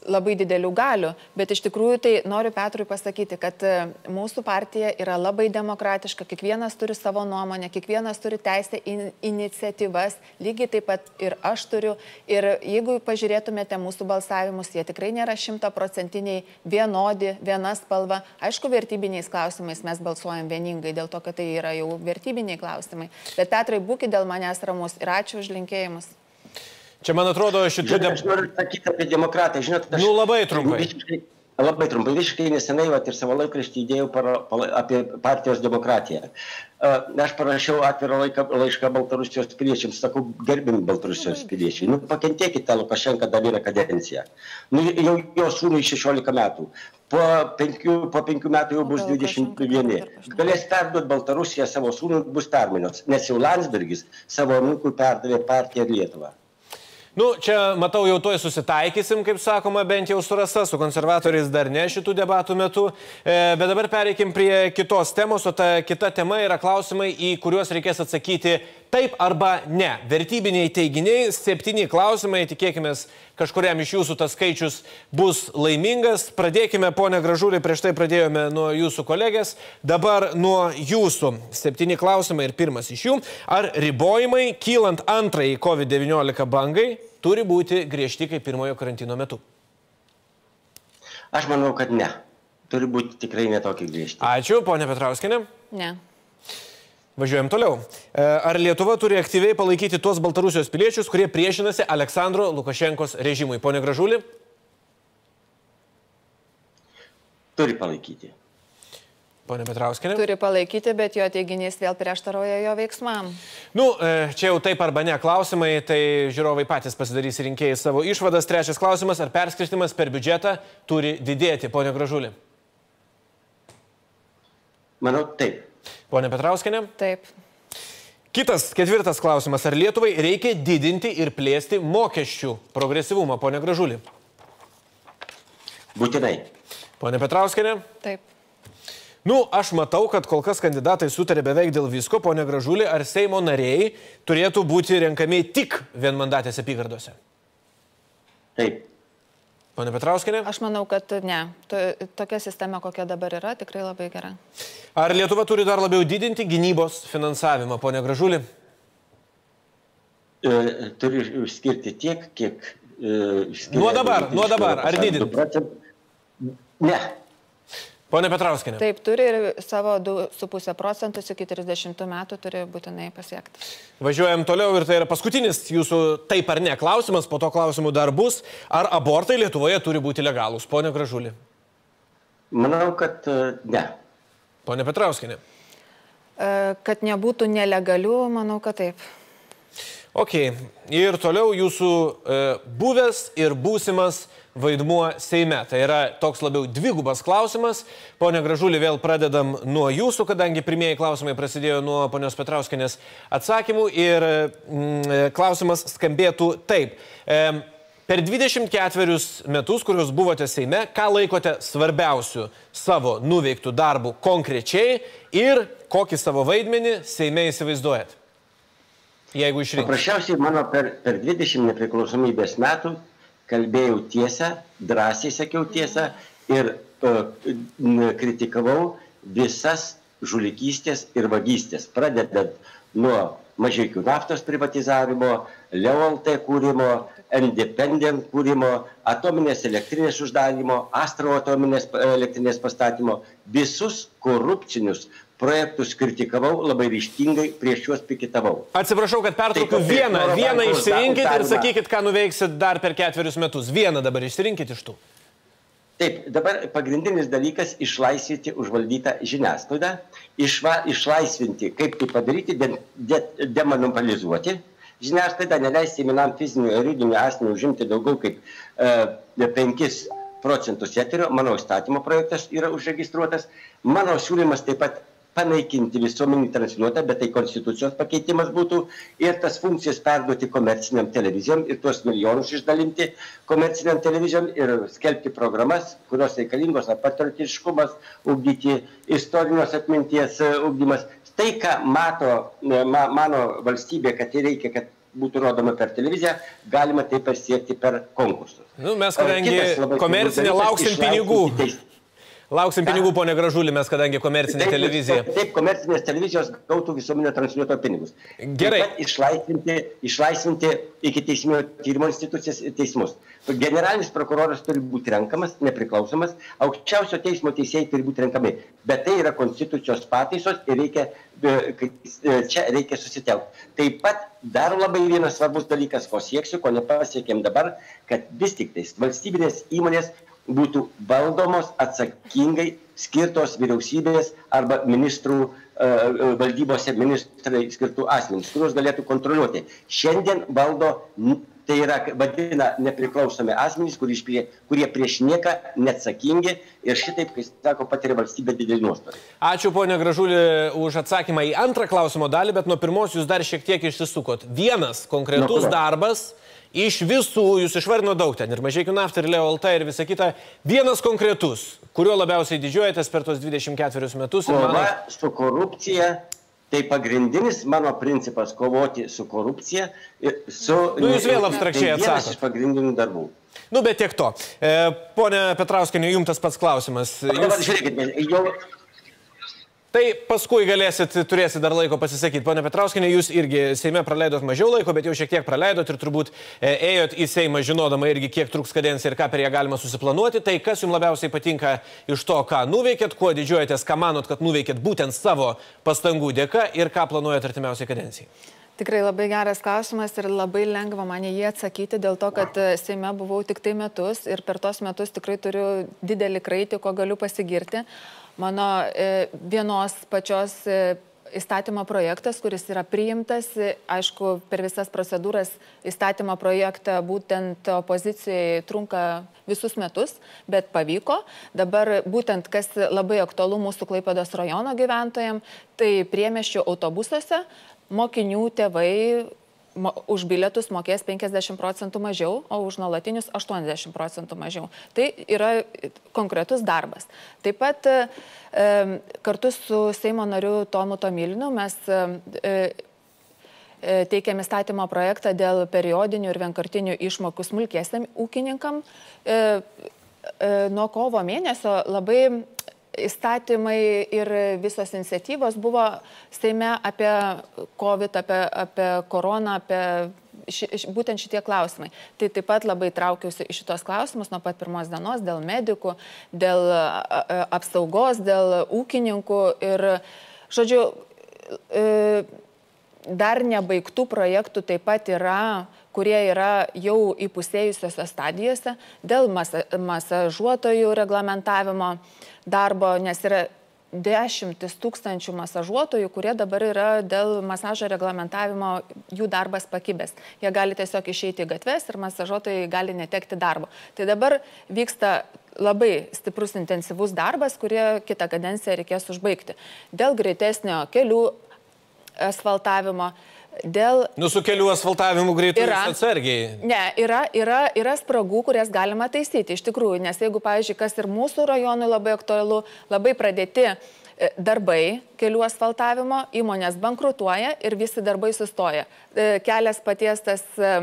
D: labai didelių galių, bet iš tikrųjų tai noriu Petrui pasakyti, kad e, mūsų partija yra labai demokratiška, kiekvienas turi savo nuomonę, kiekvienas turi teisę į iniciatyvas, lygiai taip pat ir aš turiu. Ir jeigu pažiūrėtumėte mūsų balsavimus, jie tikrai nėra šimtaprocentiniai vienodi, viena spalva. Aišku, vertybiniais klausimais mes balsuojam vieningai, dėl to, kad tai yra jau vertybiniai klausimai. Bet Petrai, būkite dėl manęs ramus ir ačiū už linkėjimus.
B: Čia, man atrodo, šitų...
C: Žinot, aš noriu sakyti apie demokratą. Žinot, aš,
B: Nu, labai trumpai.
C: Visiškai, labai trumpai. Visiškai nesenai vat, ir savo laikraštį įdėjau para, pala, apie partijos demokratiją. Aš parašiau atvirą laiką, laišką Baltarusijos piliečiams. Sakau, gerbim Baltarusijos piliečiai. Nu, pakentėkite Lukašenką dar vieną kadenciją. Nu, jau jo sūnui 16 metų. Po penkių, po penkių metų jau bus
D: O gal Lukašenka
C: 21.
D: dar kažką?
C: Galės perduoti Baltarusiją savo sūnui, bus permainos. Nes jau Landsbergis savo anūkui perdavė partiją ir Lietuvą.
B: Nu, čia matau, jau toj susitaikysim, kaip sakoma, bent jau surasta, su konservatoriais dar ne šitų debatų metu. E, bet dabar pereikim prie kitos temos, o ta kita tema yra klausimai, į kuriuos reikės atsakyti taip arba ne. Vertybiniai teiginiai, septyni klausimai, tikėkime, kažkuriam iš jūsų tas skaičius bus laimingas. Pradėkime, ponė Gražulį, prieš tai pradėjome nuo jūsų kolegės, dabar nuo jūsų. Septyni klausimai ir pirmas iš jų. Ar ribojimai, kylant antrajai COVID-19 bangai, turi būti griežti kaip pirmojo karantino metu?
C: Aš manau, kad ne. Turi būti tikrai netokie griežti.
B: Ačiū, ponė Petrauskinė.
D: Ne.
B: Važiuojam toliau. E, Ar Lietuva turi aktyviai palaikyti tuos Baltarusijos piliečius, kurie priešinasi Aleksandro Lukašenkos režimui? Pone Gražulį?
C: Turi palaikyti.
B: Pone Petrauskinė?
D: Turi palaikyti, bet jo teiginys vėl prieštaroja jo veiksmam.
B: Nu, e, čia jau taip arba ne klausimai, tai žiūrovai patys pasidarys rinkėjai savo išvadas. Trečias klausimas, ar perskirstimas per biudžetą turi didėti, ponė Gražulį?
C: Manau, taip.
B: Pone Petrauskinė?
D: Taip.
B: Kitas, ketvirtas klausimas, ar Lietuvai reikia didinti ir plėsti mokesčių progresyvumą, ponė Gražulį?
C: Būtinai.
B: Pone Petrauskinė?
D: Taip.
B: Nu, aš matau, kad kol kas kandidatai sutarė beveik dėl visko, ponė Gražulį, ar Seimo nariai turėtų būti renkami tik vienmandatėse apygardose?
C: Taip.
B: Pone Petrauskinė?
D: Aš manau, kad ne. To- Tokia sistema, kokia dabar yra, tikrai labai gera.
B: Ar Lietuva turi dar labiau didinti gynybos finansavimą, ponė Gražulį?
C: E, turi skirti tiek, kiek. E,
B: Nuo dabar, nuo dabar, ar
C: Europos
B: didint?
C: Sąjungos procentų. Ne.
B: Pone Petrauskinė?
D: Taip, turi ir savo 2,5 procentus iki 30 metų turi būtinai pasiekti.
B: Važiuojam toliau ir tai yra paskutinis jūsų taip ar ne klausimas, po to klausimų dar bus. Ar abortai Lietuvoje turi būti legalūs, ponė Gražulį?
C: Manau, kad e, ne.
B: Pone Petrauskinė?
D: E, Kad nebūtų nelegalių, manau, kad taip.
B: Ok, ir toliau jūsų e, buvęs ir būsimas vaidmuo Seime. Tai yra toks labiau dvigubas klausimas. Pone Gražulį, vėl pradedam nuo jūsų, kadangi pirmieji klausimai prasidėjo nuo ponios Petrauskinės atsakymų. Ir mm, klausimas skambėtų taip. E, Per 24 metus, kuriuos buvote Seime, ką laikote svarbiausiu savo nuveiktų darbų konkrečiai ir kokį savo vaidmenį Seime įsivaizduojat? Jeigu išrinktumėte.
C: Paprasčiausiai mano per, per 20 nepriklausomybės metų kalbėjau tiesą, drąsiai sakiau tiesą ir uh, kritikavau visas žulikystės ir vagystės, pradedant nuo mažiekių naftos privatizavimo, LEOLT kūrimo, Independent kūrimo, atominės elektrinės uždarimo, Astro atominės elektrinės pastatymo, visus korupcinius projektus kritikavau labai ryštingai, prieš juos pikitavau.
B: Atsiprašau, kad pertraukiu
C: Taip,
B: vieną, vieną išsirinkit ir
C: galima.
B: sakykit, ką nuveiksit dar per ketverius metus. Vieną dabar išsirinkit iš tų.
C: Taip, dabar pagrindinis dalykas - išlaisvinti užvaldytą žiniasklaidą, išva, išlaisvinti, kaip tai padaryti, de, de, demonopolizuoti žiniasklaidą, neleisti vienam fiziniu ir juridiniu asmeniu užimti daugiau kaip e, 5 procentus eterio. Mano įstatymo projektas yra užregistruotas. Mano siūlymas taip pat panaikinti visuomenį transliuotą, bet tai konstitucijos pakeitimas būtų ir tas funkcijas perduoti komerciniam televizijom ir tuos milijonus išdalinti komerciniam televizijom ir skelbti programas, kurios reikalingos, patriotiškumas, ugdyti istorinės atminties e, ugdymas. Tai, ką mato e, ma, mano valstybė, kad tai reikia, kad būtų rodoma per televiziją, galima tai pasiekti per konkursus.
B: Nu, mes kadangi komercinė lauksim pinigų.
C: teis-
B: Lauksim pinigų, ponė Gražulį, mes kadangi komercinė
C: Taip,
B: televizija.
C: Taip, komercinės televizijos gautų visuomenio transliuoto pinigus.
B: Gerai.
C: Išlaisvinti, išlaisvinti iki teisminio tyrimo institucijas ir teismus. Generalinis prokuroras turi būti renkamas, nepriklausomas, aukščiausio teismo teisėjai turi būti renkami. Bet tai yra konstitucijos pataisos ir reikia, e, e, čia reikia susitelkti. Taip pat dar labai vienas svarbus dalykas, ko sieksiu, ko nepasiekėm dabar, kad vis tik tais valstybinės įmonės būtų valdomos atsakingai skirtos vyriausybės arba ministrų e, e, valdybose ministrai skirtų asmenys, kuriuos galėtų kontroliuoti. Šiandien valdo, tai yra vadina nepriklausomi asmenys, kurie, kurie prieš nieką neatsakingi ir šitaip, kai sako, patiria valstybė didelį nuostolį.
B: Ačiū, ponė Gražulį, už atsakymą į antrą klausimo dalį, bet nuo pirmos jūs dar šiek tiek išsisukot. Vienas konkretus
C: Nuo kurio?
B: Iš visų, jūs išvardino daug ten, ir mažiekių naftą, ir Leo LT, ir visa kita. Vienas konkretus, kuriuo labiausiai didžiuojatės per tos 24 metus.
C: Kova su korupcija. Tai pagrindinis mano principas kovoti su korupcija. ir Su,
B: Nu, jūs vėl abstrakčiai
C: tai vienas
B: atsakot.
C: iš pagrindinių darbų.
B: Nu, bet tiek to. E, pone Petrauskinė, jums tas pats klausimas.
C: Dabar
B: Jūs...
C: žiūrėkit, jau
B: Tai paskui galėsit, turėsit dar laiko pasisakyti. Pone Petrauskinė, jūs irgi Seime praleidot mažiau laiko, bet jau šiek tiek praleidot ir turbūt e, ėjot į Seimą žinodama irgi, kiek truks kadencija ir ką per ją galima susiplanuoti. Tai kas jums labiausiai patinka iš to, ką nuveikėt, kuo didžiuojatės, ką manot, kad nuveikėt būtent savo pastangų dėka ir ką planuojat artimiausiai kadencijai.
D: Tikrai labai geras klausimas ir labai lengva man jį atsakyti dėl to, kad e, Seime buvau tik tai metus ir per tos metus tikrai turiu didelį kraitį, ko galiu pasigirti. Mano e, vienos pačios e, įstatymo projektas, kuris yra priimtas, e, aišku, per visas procedūras įstatymo projektą būtent opozicijai trunka visus metus, bet pavyko. Dabar būtent kas labai aktualu mūsų Klaipados rajono gyventojams, tai priemeščių autobusuose mokinių tėvai už bilietus mokės 50 procentų mažiau, o už nuolatinius 80 procentų mažiau. Tai yra konkretus darbas. Taip pat e, kartu su Seimo nariu Tomu Tomilinu mes e, e, teikiam įstatymo projektą dėl periodinių ir vienkartinių išmokų smulkėsiam ūkininkam. E, e, nuo kovo mėnesio labai įstatymai ir visos iniciatyvos buvo Seime apie COVID, apie, apie koroną, apie ši, ši- būtent šitie klausimai. Tai taip pat labai traukiausi iš šitos klausimus nuo pat pirmos dienos dėl medikų, dėl apsaugos, dėl ūkininkų ir, žodžiu, e, dar nebaigtų projektų taip pat yra, kurie yra jau įpusėjusiose stadijose dėl masa, masažuotojų reglamentavimo darbo, nes yra dešimtis tūkstančių masažuotojų, kurie dabar yra dėl masažo reglamentavimo jų darbas pakibęs. Jie gali tiesiog išeiti į gatves ir masažuotojai gali netekti darbo. Tai dabar vyksta labai stiprus intensyvus darbas, kurį kitą kadenciją reikės užbaigti. Dėl greitesnio kelių asfaltavimo, Dėl...
B: Nu, su kelių asfaltavimu greitai
D: Yra.
B: atsargiai.
D: Ne, yra, yra, yra spragų, kurias galima taisyti iš tikrųjų, nes jeigu, pavyzdžiui, kas ir mūsų rajonui labai aktualu, labai pradėti e, darbai kelių asfaltavimo, įmonės bankrutuoja ir visi darbai sustoja. E, Kelias patiestas e,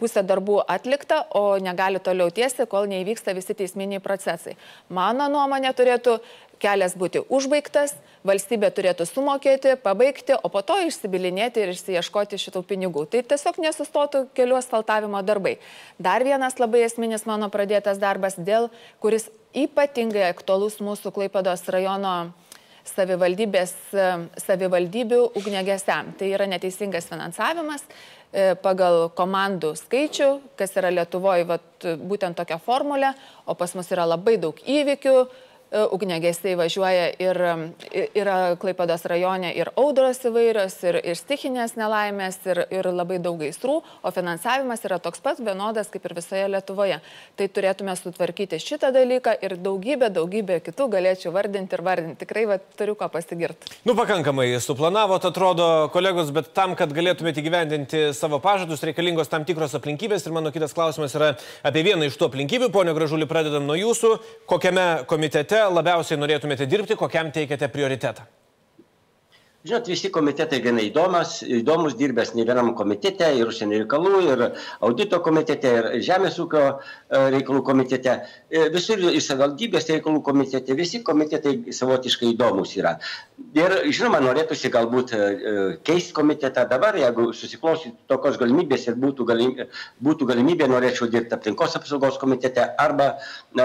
D: pusė darbų atlikta, o negali toliau tiesti, kol neįvyksta visi teisminiai procesai. Mano nuomonė turėtų kelias būti užbaigtas, valstybė turėtų sumokėti, pabaigti, o po to išsibilinėti ir išsieškoti šitų pinigų. Tai tiesiog nesustotų kelių asfaltavimo darbai. Dar vienas labai esminis mano pradėtas darbas, dėl kuris ypatingai aktualus mūsų Klaipados rajono savivaldybės, savivaldybių ugnegesiam. Tai yra neteisingas finansavimas pagal komandų skaičių, kas yra Lietuvoje vat, būtent tokia formulė, o pas mus yra labai daug įvykių, E, ugnegesiai važiuoja ir yra Klaipados rajone ir audros įvairios, ir, ir stichinės nelaimės, ir, ir labai daug gaisrų, o finansavimas yra toks pats vienodas kaip ir visoje Lietuvoje. Tai turėtume sutvarkyti šitą dalyką ir daugybę, daugybę kitų galėčiau vardinti ir vardinti. Tikrai va, turiu ką pasigirti.
B: Nu, pakankamai suplanavot, atrodo, kolegos, bet tam, kad galėtumėte įgyvendinti savo pažadus, reikalingos tam tikros aplinkybės. Ir mano kitas klausimas yra apie vieną iš tų aplinkybių. Pone Gražulį, pradedam nuo jūsų. Kokiame komitete labiausiai norėtumėte dirbti, kokiam teikiate prioritetą?
C: Žinot, visi komitetai gana įdomus, įdomus dirbęs ne vienam komitete, ir užsienio reikalų, ir audito komitete, ir žemės ūkio e, reikalų komitete, e, visur ir savivaldybės reikalų komitete, visi komitetai savotiškai įdomus yra. Ir žinoma, norėtųsi galbūt e, keisti komitetą dabar, jeigu susiklostytų tokios galimybės ir būtų galimybė, būtų galimybė norėčiau dirbti aplinkos apsaugos komitete arba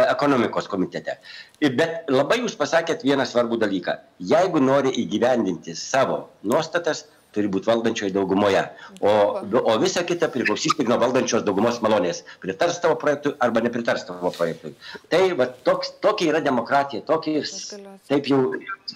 C: ekonomikos komitete. Bet labai jūs pasakėt vieną svarbų dalyką. Jeigu nori įgyvendinti savo nuostatas, turi būti valdančioje daugumoje. O, o visa kita priklausys tik nuo valdančios daugumos malonės. Pritars tavo projektui arba nepritars tavo projektui. Tai va, toks, tokia yra demokratija, tokia ir taip jau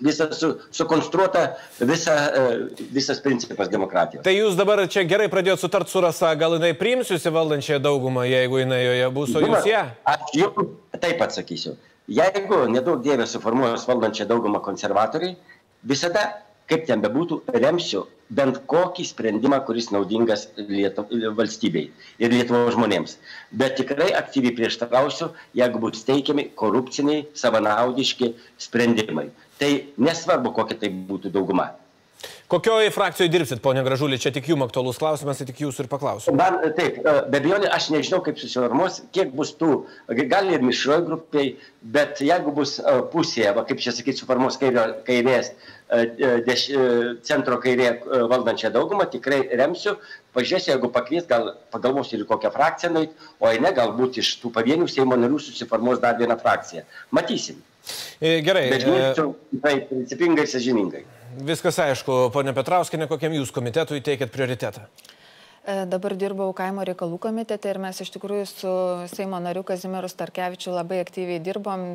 C: visa su, sukonstruota visa, e, visas principas demokratijos.
B: Tai jūs dabar čia gerai pradėjot sutart su Rasa, gal jinai priims jūs į valdančiąją daugumą, jeigu jinai joje bus, o jūs ją?
C: Aš jau taip atsakysiu. Jeigu nedaug dėmesio suformuojos valdančią daugumą konservatoriai, visada, kaip ten bebūtų, remsiu bent kokį sprendimą, kuris naudingas Lietu, valstybei ir Lietuvos žmonėms. Bet tikrai aktyviai prieštarausiu, jeigu bus teikiami korupciniai, savanaudiški sprendimai. Tai nesvarbu, kokia tai būtų dauguma.
B: Kokioje frakcijoje dirbsit, ponė Gražulė, čia tik jums aktualus klausimas, tai tik jūsų ir paklausiu.
C: Man taip, e, be abejonė, aš nežinau, kaip susiformuos, kiek bus tų, gal ir mišroj grupiai, bet jeigu bus e, pusėje, va, kaip čia sakyti, suformuos kairės, e, deš, centro kairė valdančią daugumą, tikrai remsiu, pažiūrėsiu, jeigu pakvies, gal pagalvosiu ir kokią frakciją nueit, o jei ne, galbūt iš tų pavienių Seimo narių susiformuos dar viena frakcija. Matysim.
B: Gerai.
C: Bet žiūrėčiau, tai principingai, sažiningai.
B: Viskas aišku, ponė Petrauskinė, kokiam jūs komitetui teikėt prioritetą?
D: E, dabar dirbau kaimo reikalų komitete ir mes iš tikrųjų su Seimo nariu Kazimieru Starkevičiu labai aktyviai dirbom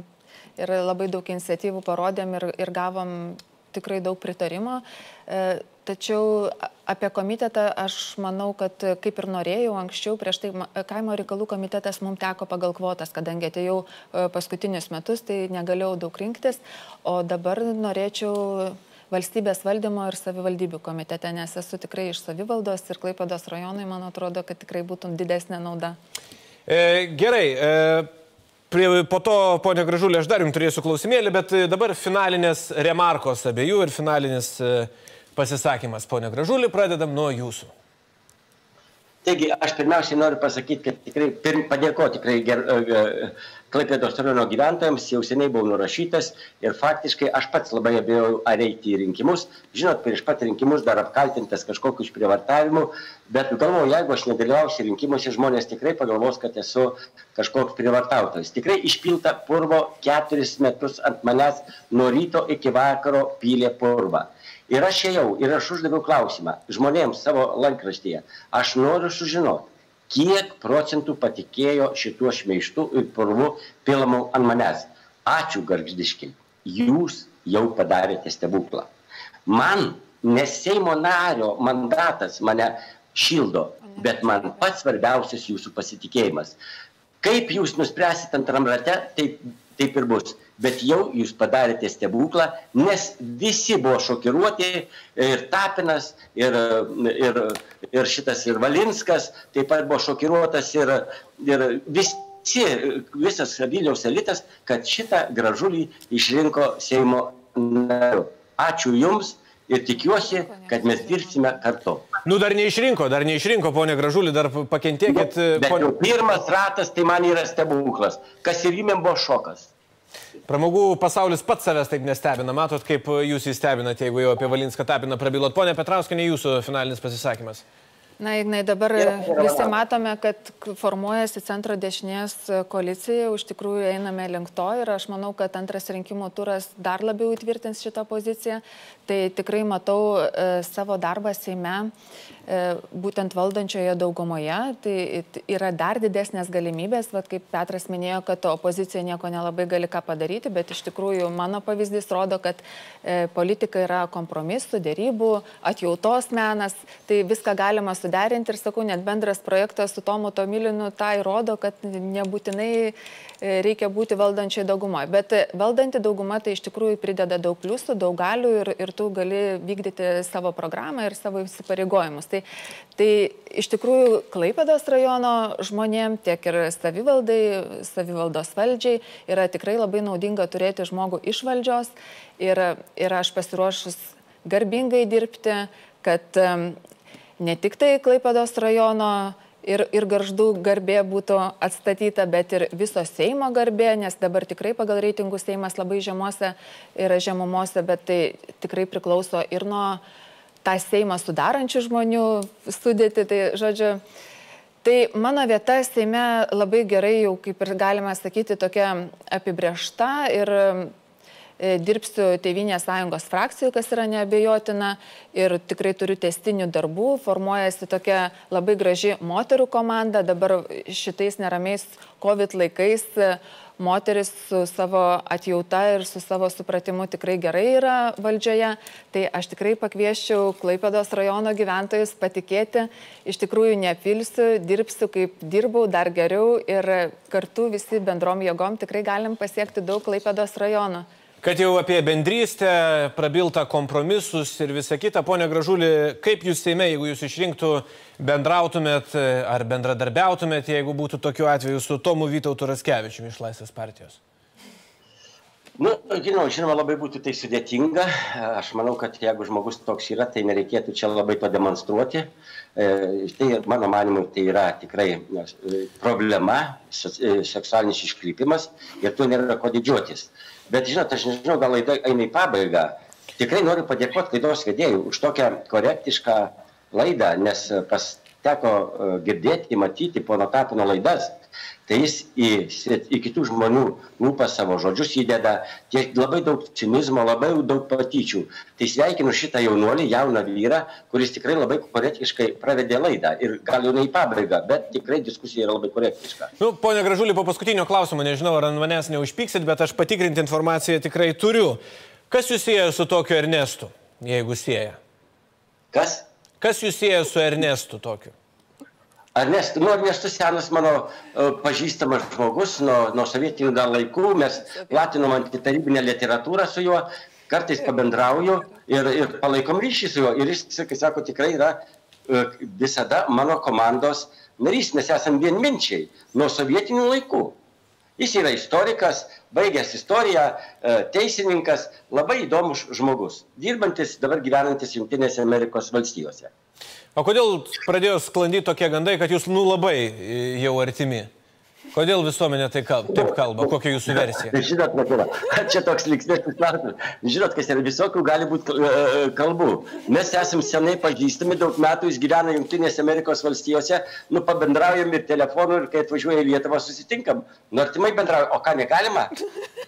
D: ir labai daug iniciatyvų parodėm ir, ir gavom tikrai daug pritarimo. E, tačiau apie komitetą aš manau, kad kaip ir norėjau anksčiau, prieš tai kaimo reikalų komitetas mums teko pagal kvotas, kadangi atėjau e, paskutinius metus, tai negalėjau daug rinktis, o dabar norėčiau valstybės valdymo ir savivaldybių komitete, nes esu tikrai iš savivaldos ir Klaipados rajonai, man atrodo, kad tikrai būtų didesnė nauda.
B: E, gerai. E... Prie, po to, ponia Gražulė, aš dar jums turėsiu klausimėlį, bet dabar finalinės remarkos abiejų ir finalinis e, pasisakymas. Ponia Gražulė, pradedam nuo jūsų.
C: Taigi, aš pirmiausiai noriu pasakyti, kad tikrai, pirm, padėkoti tikrai ger, uh, Klaipėdos rajono gyventojams jau seniai buvau nurašytas ir faktiškai aš pats labai abejojau, ar eiti į rinkimus. Žinot, prieš pat rinkimus dar apkaltintas kažkokiu išprievartavimu, bet galvoju, jeigu aš nedalyvausiu rinkimuose, žmonės tikrai pagalvos, kad esu kažkoks prievartautojas. Tikrai išpilta purvo keturis metus ant manęs nuo ryto iki vakaro pylė purvą. Ir aš ėjau ir aš uždaviau klausimą žmonėms savo laikraštyje. Aš noriu sužinoti kiek procentų patikėjo šituo šmeištu ir purvu pilamu ant manęs. Ačiū, garždiški, jūs jau padarėte stebuklą. Man, nes Seimo nario mandatas mane šildo, bet man pats svarbiausias jūsų pasitikėjimas. Kaip jūs nuspręsit antram rate, taip, taip ir bus. Bet jau jūs padarėte stebuklą, nes visi buvo šokiruoti ir Tapinas, ir, ir, ir šitas, ir Valinskas, taip pat buvo šokiruotas ir, ir visi, visas Vilniaus elitas, kad šitą gražulį išrinko Seimo nariu. Ačiū Jums ir tikiuosi, kad mes dirbsime kartu.
B: Nu, dar neišrinko, dar neišrinko, ponė Gražulį, dar pakentėkit.
C: Nu,
B: ponė...
C: pirmas ratas, tai man yra stebuklas. Kas ir jums buvo šokas.
B: Pramogų pasaulis pats savęs taip nestebina. Matot, kaip jūs įstebinate, jeigu jau apie Valinską tapiną prabilot. Pone Petrauskinė, jūsų finalinis pasisakymas.
D: Na, Ignai, dabar visi matome, kad formuojasi centro dešinės koalicija, iš tikrųjų einame link to ir aš manau, kad antras rinkimų turas dar labiau įtvirtins šitą poziciją. Tai tikrai matau e, savo darbą Seime. E, būtent valdančioje daugumoje, tai yra dar didesnės galimybės, vad kaip Petras minėjo, kad opozicija nieko nelabai gali ką padaryti, bet iš tikrųjų mano pavyzdys rodo, kad e, politika yra kompromisų, dėrybų, atjautos menas, tai viską galima suderinti ir sakau, net bendras projektas su Tomu Tomilinu tai rodo, kad nebūtinai reikia būti valdančiai daugumoje. Bet valdanti dauguma tai iš tikrųjų prideda daug pliusų, daug galių ir, ir tu gali vykdyti savo programą ir savo įsipareigojimus. Tai, tai iš tikrųjų Klaipėdos rajono žmonėm, tiek ir savivaldai, savivaldos valdžiai yra tikrai labai naudinga turėti žmogų iš valdžios ir, ir aš pasiruošus garbingai dirbti, kad ne tik tai Klaipėdos rajono ir, ir garždų garbė būtų atstatyta, bet ir viso Seimo garbė, nes dabar tikrai pagal reitingus Seimas labai žemuose yra žemumose, bet tai tikrai priklauso ir nuo tą Seimą sudarančių žmonių sudėti. Tai, žodžiu, tai mano vieta Seime labai gerai jau, kaip ir galima sakyti, tokia apibriešta ir dirbsiu Tevinės sąjungos frakcijų, kas yra neabejotina ir tikrai turiu testinių darbų, formuojasi tokia labai graži moterų komanda, dabar šitais neramiais COVID laikais e, moteris su savo atjauta ir su savo supratimu tikrai gerai yra valdžioje, tai aš tikrai pakvieščiau Klaipėdos rajono gyventojus patikėti, iš tikrųjų neapilsiu, dirbsiu kaip dirbau dar geriau ir kartu visi bendrom jėgom tikrai galim pasiekti daug Klaipėdos rajono.
B: Kad jau apie bendrystę, prabiltą kompromisus ir visą kitą, ponė Gražulį, kaip jūs Seime, jeigu jūs išrinktų, bendrautumėt ar bendradarbiautumėt, jeigu būtų tokiu atveju su Tomu Vytautu Raskevičiumi iš Laisvės partijos?
C: Nu, žinoma, žinoma, labai būtų tai sudėtinga. Aš manau, kad jeigu žmogus toks yra, tai nereikėtų čia labai to demonstruoti. E, tai, mano manimu, tai yra tikrai problema, seksualinis iškrypimas ir tuo nėra ko didžiuotis. Bet žinot, aš nežinau, gal laida eina į pabaigą. Tikrai noriu padėkoti laidos vedėjui už tokią korektišką laidą, nes pas teko e, girdėti, matyti pono Tapino laidas tai jis į, į kitų žmonių lūpas savo žodžius įdeda tiek labai daug cinizmo, labai daug patyčių. Tai sveikinu šitą jaunuolį, jauną vyrą, kuris tikrai labai korektiškai pravedė laidą ir gal jau ne į pabaigą, bet tikrai diskusija yra labai korektiška.
B: Nu, ponia Gražulį, po paskutinio klausimo, nežinau, ar ant manęs neužpyksit, bet aš patikrinti informaciją tikrai turiu. Kas jūs sieja su tokiu Ernestu, jeigu sieja?
C: Kas?
B: Kas jūs sieja su Ernestu tokiu?
C: Ernestas, nu, Ernestas senas mano uh, pažįstamas žmogus, nuo, nuo sovietinių dar laikų, mes platinom antitarybinę literatūrą su juo, kartais pabendrauju ir, ir palaikom ryšį su juo. Ir jis, kai sako, tikrai yra uh, visada mano komandos narys, mes esame vienminčiai nuo sovietinių laikų. Jis yra istorikas, baigęs istoriją, uh, teisininkas, labai įdomus žmogus, dirbantis dabar gyvenantis Junktinėse Amerikos valstijose.
B: O kodėl pradėjo sklandyti tokie gandai, kad jūs nu labai e, jau artimi? Kodėl visuomenė tai kalba, taip kalba? Kokia jūsų versija? <laughs>
C: Žinot, Matula, <laughs> čia toks liksmėtis klausimas. Žinot, kas yra visokių gali būti uh, kalbų. Mes esame senai pažįstami, daug metų jis gyvena Junktinėse Amerikos valstijose, nu pabendraujam ir telefonu ir kai atvažiuoja į Lietuvą susitinkam. Nu artimai bendraujam. O ką negalima?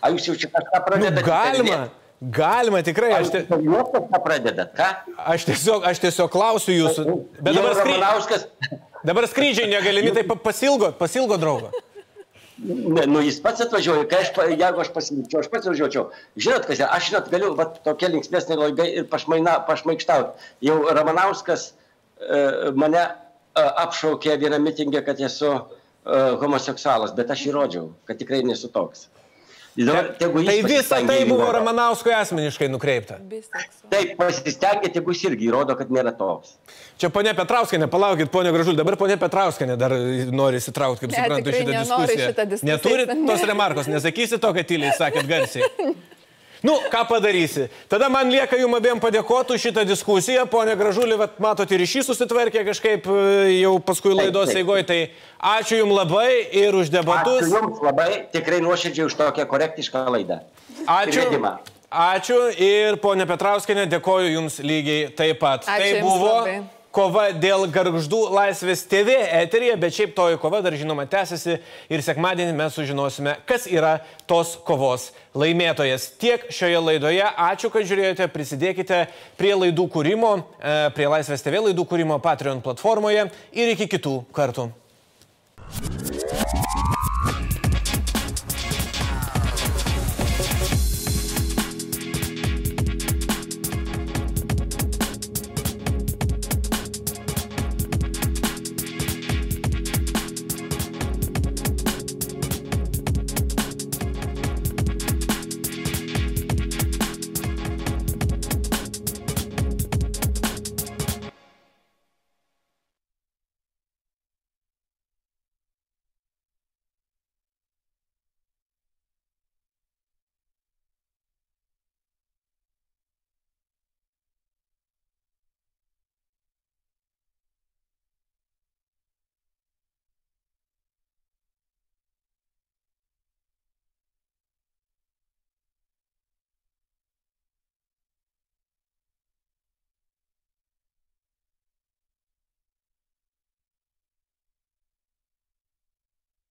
C: A jūs jau čia kažką pradedate?
B: Nu, galima. Kalbėti? Galima tikrai.
C: Aš, te... ką?
B: Aš tiesiog, aš tiesiog klausiu jūsų. Bet dabar, skry... Ramanauskas... dabar skrydžiai negalimi, tai pasilgo, pasilgo draugo.
C: Ne, nu jis pats atvažiuoja, kai aš, jeigu aš pasilikčiau, aš pats važiuočiau. Žinot, kas yra, aš žinot, galiu va, tokia linksmėsnė laida ir pašmaikštauti. Jau Ramanauskas e, mane e, apšaukė vieną mitingę, kad esu e, homoseksualas, bet aš įrodžiau, kad tikrai nesu toks.
B: Tai
C: pasistengia
B: tai buvo
C: įrodo.
B: Ramanauskui asmeniškai nukreipta.
C: Taip, pasistengia, tegu jis irgi įrodo, kad nėra toks.
B: Čia ponia Petrauskinė, palaukit, ponia Gražul, dabar ponia Petrauskinė dar nori įsitraukti, kaip
D: Ne,
B: suprantu, šitą diskusiją.
D: šitą diskusiją.
B: Neturit tos remarkos, nesakysi to, kad tyliai sakėt garsiai. <laughs> Nu, ką padarysi? Tada man lieka jum abiem padėkoti už šitą diskusiją. Pone Gražulį, vat, matot, ir ryšys susitvarkė kažkaip e, jau paskui laidos eigoje. Tai ačiū jum labai ir už debatus.
C: Ačiū Jums labai, tikrai nuoširdžiai už tokią korektišką laidą.
B: Ačiū.
C: Ir vedimą.
B: Ačiū ir ponė Petrauskinė, dėkoju Jums lygiai taip pat.
D: Ačiū
B: tai
D: jums
B: buvo
D: labai.
B: Kova dėl garždų laisvės TV eterija, bet šiaip toji kova dar žinoma tęsiasi ir sekmadienį mes sužinosime, kas yra tos kovos laimėtojas. Tiek šioje laidoje. Ačiū, kad žiūrėjote, prisidėkite prie laidų kūrimo, e, prie Laisvės TV laidų kūrimo Patreon platformoje ir iki kitų kartų.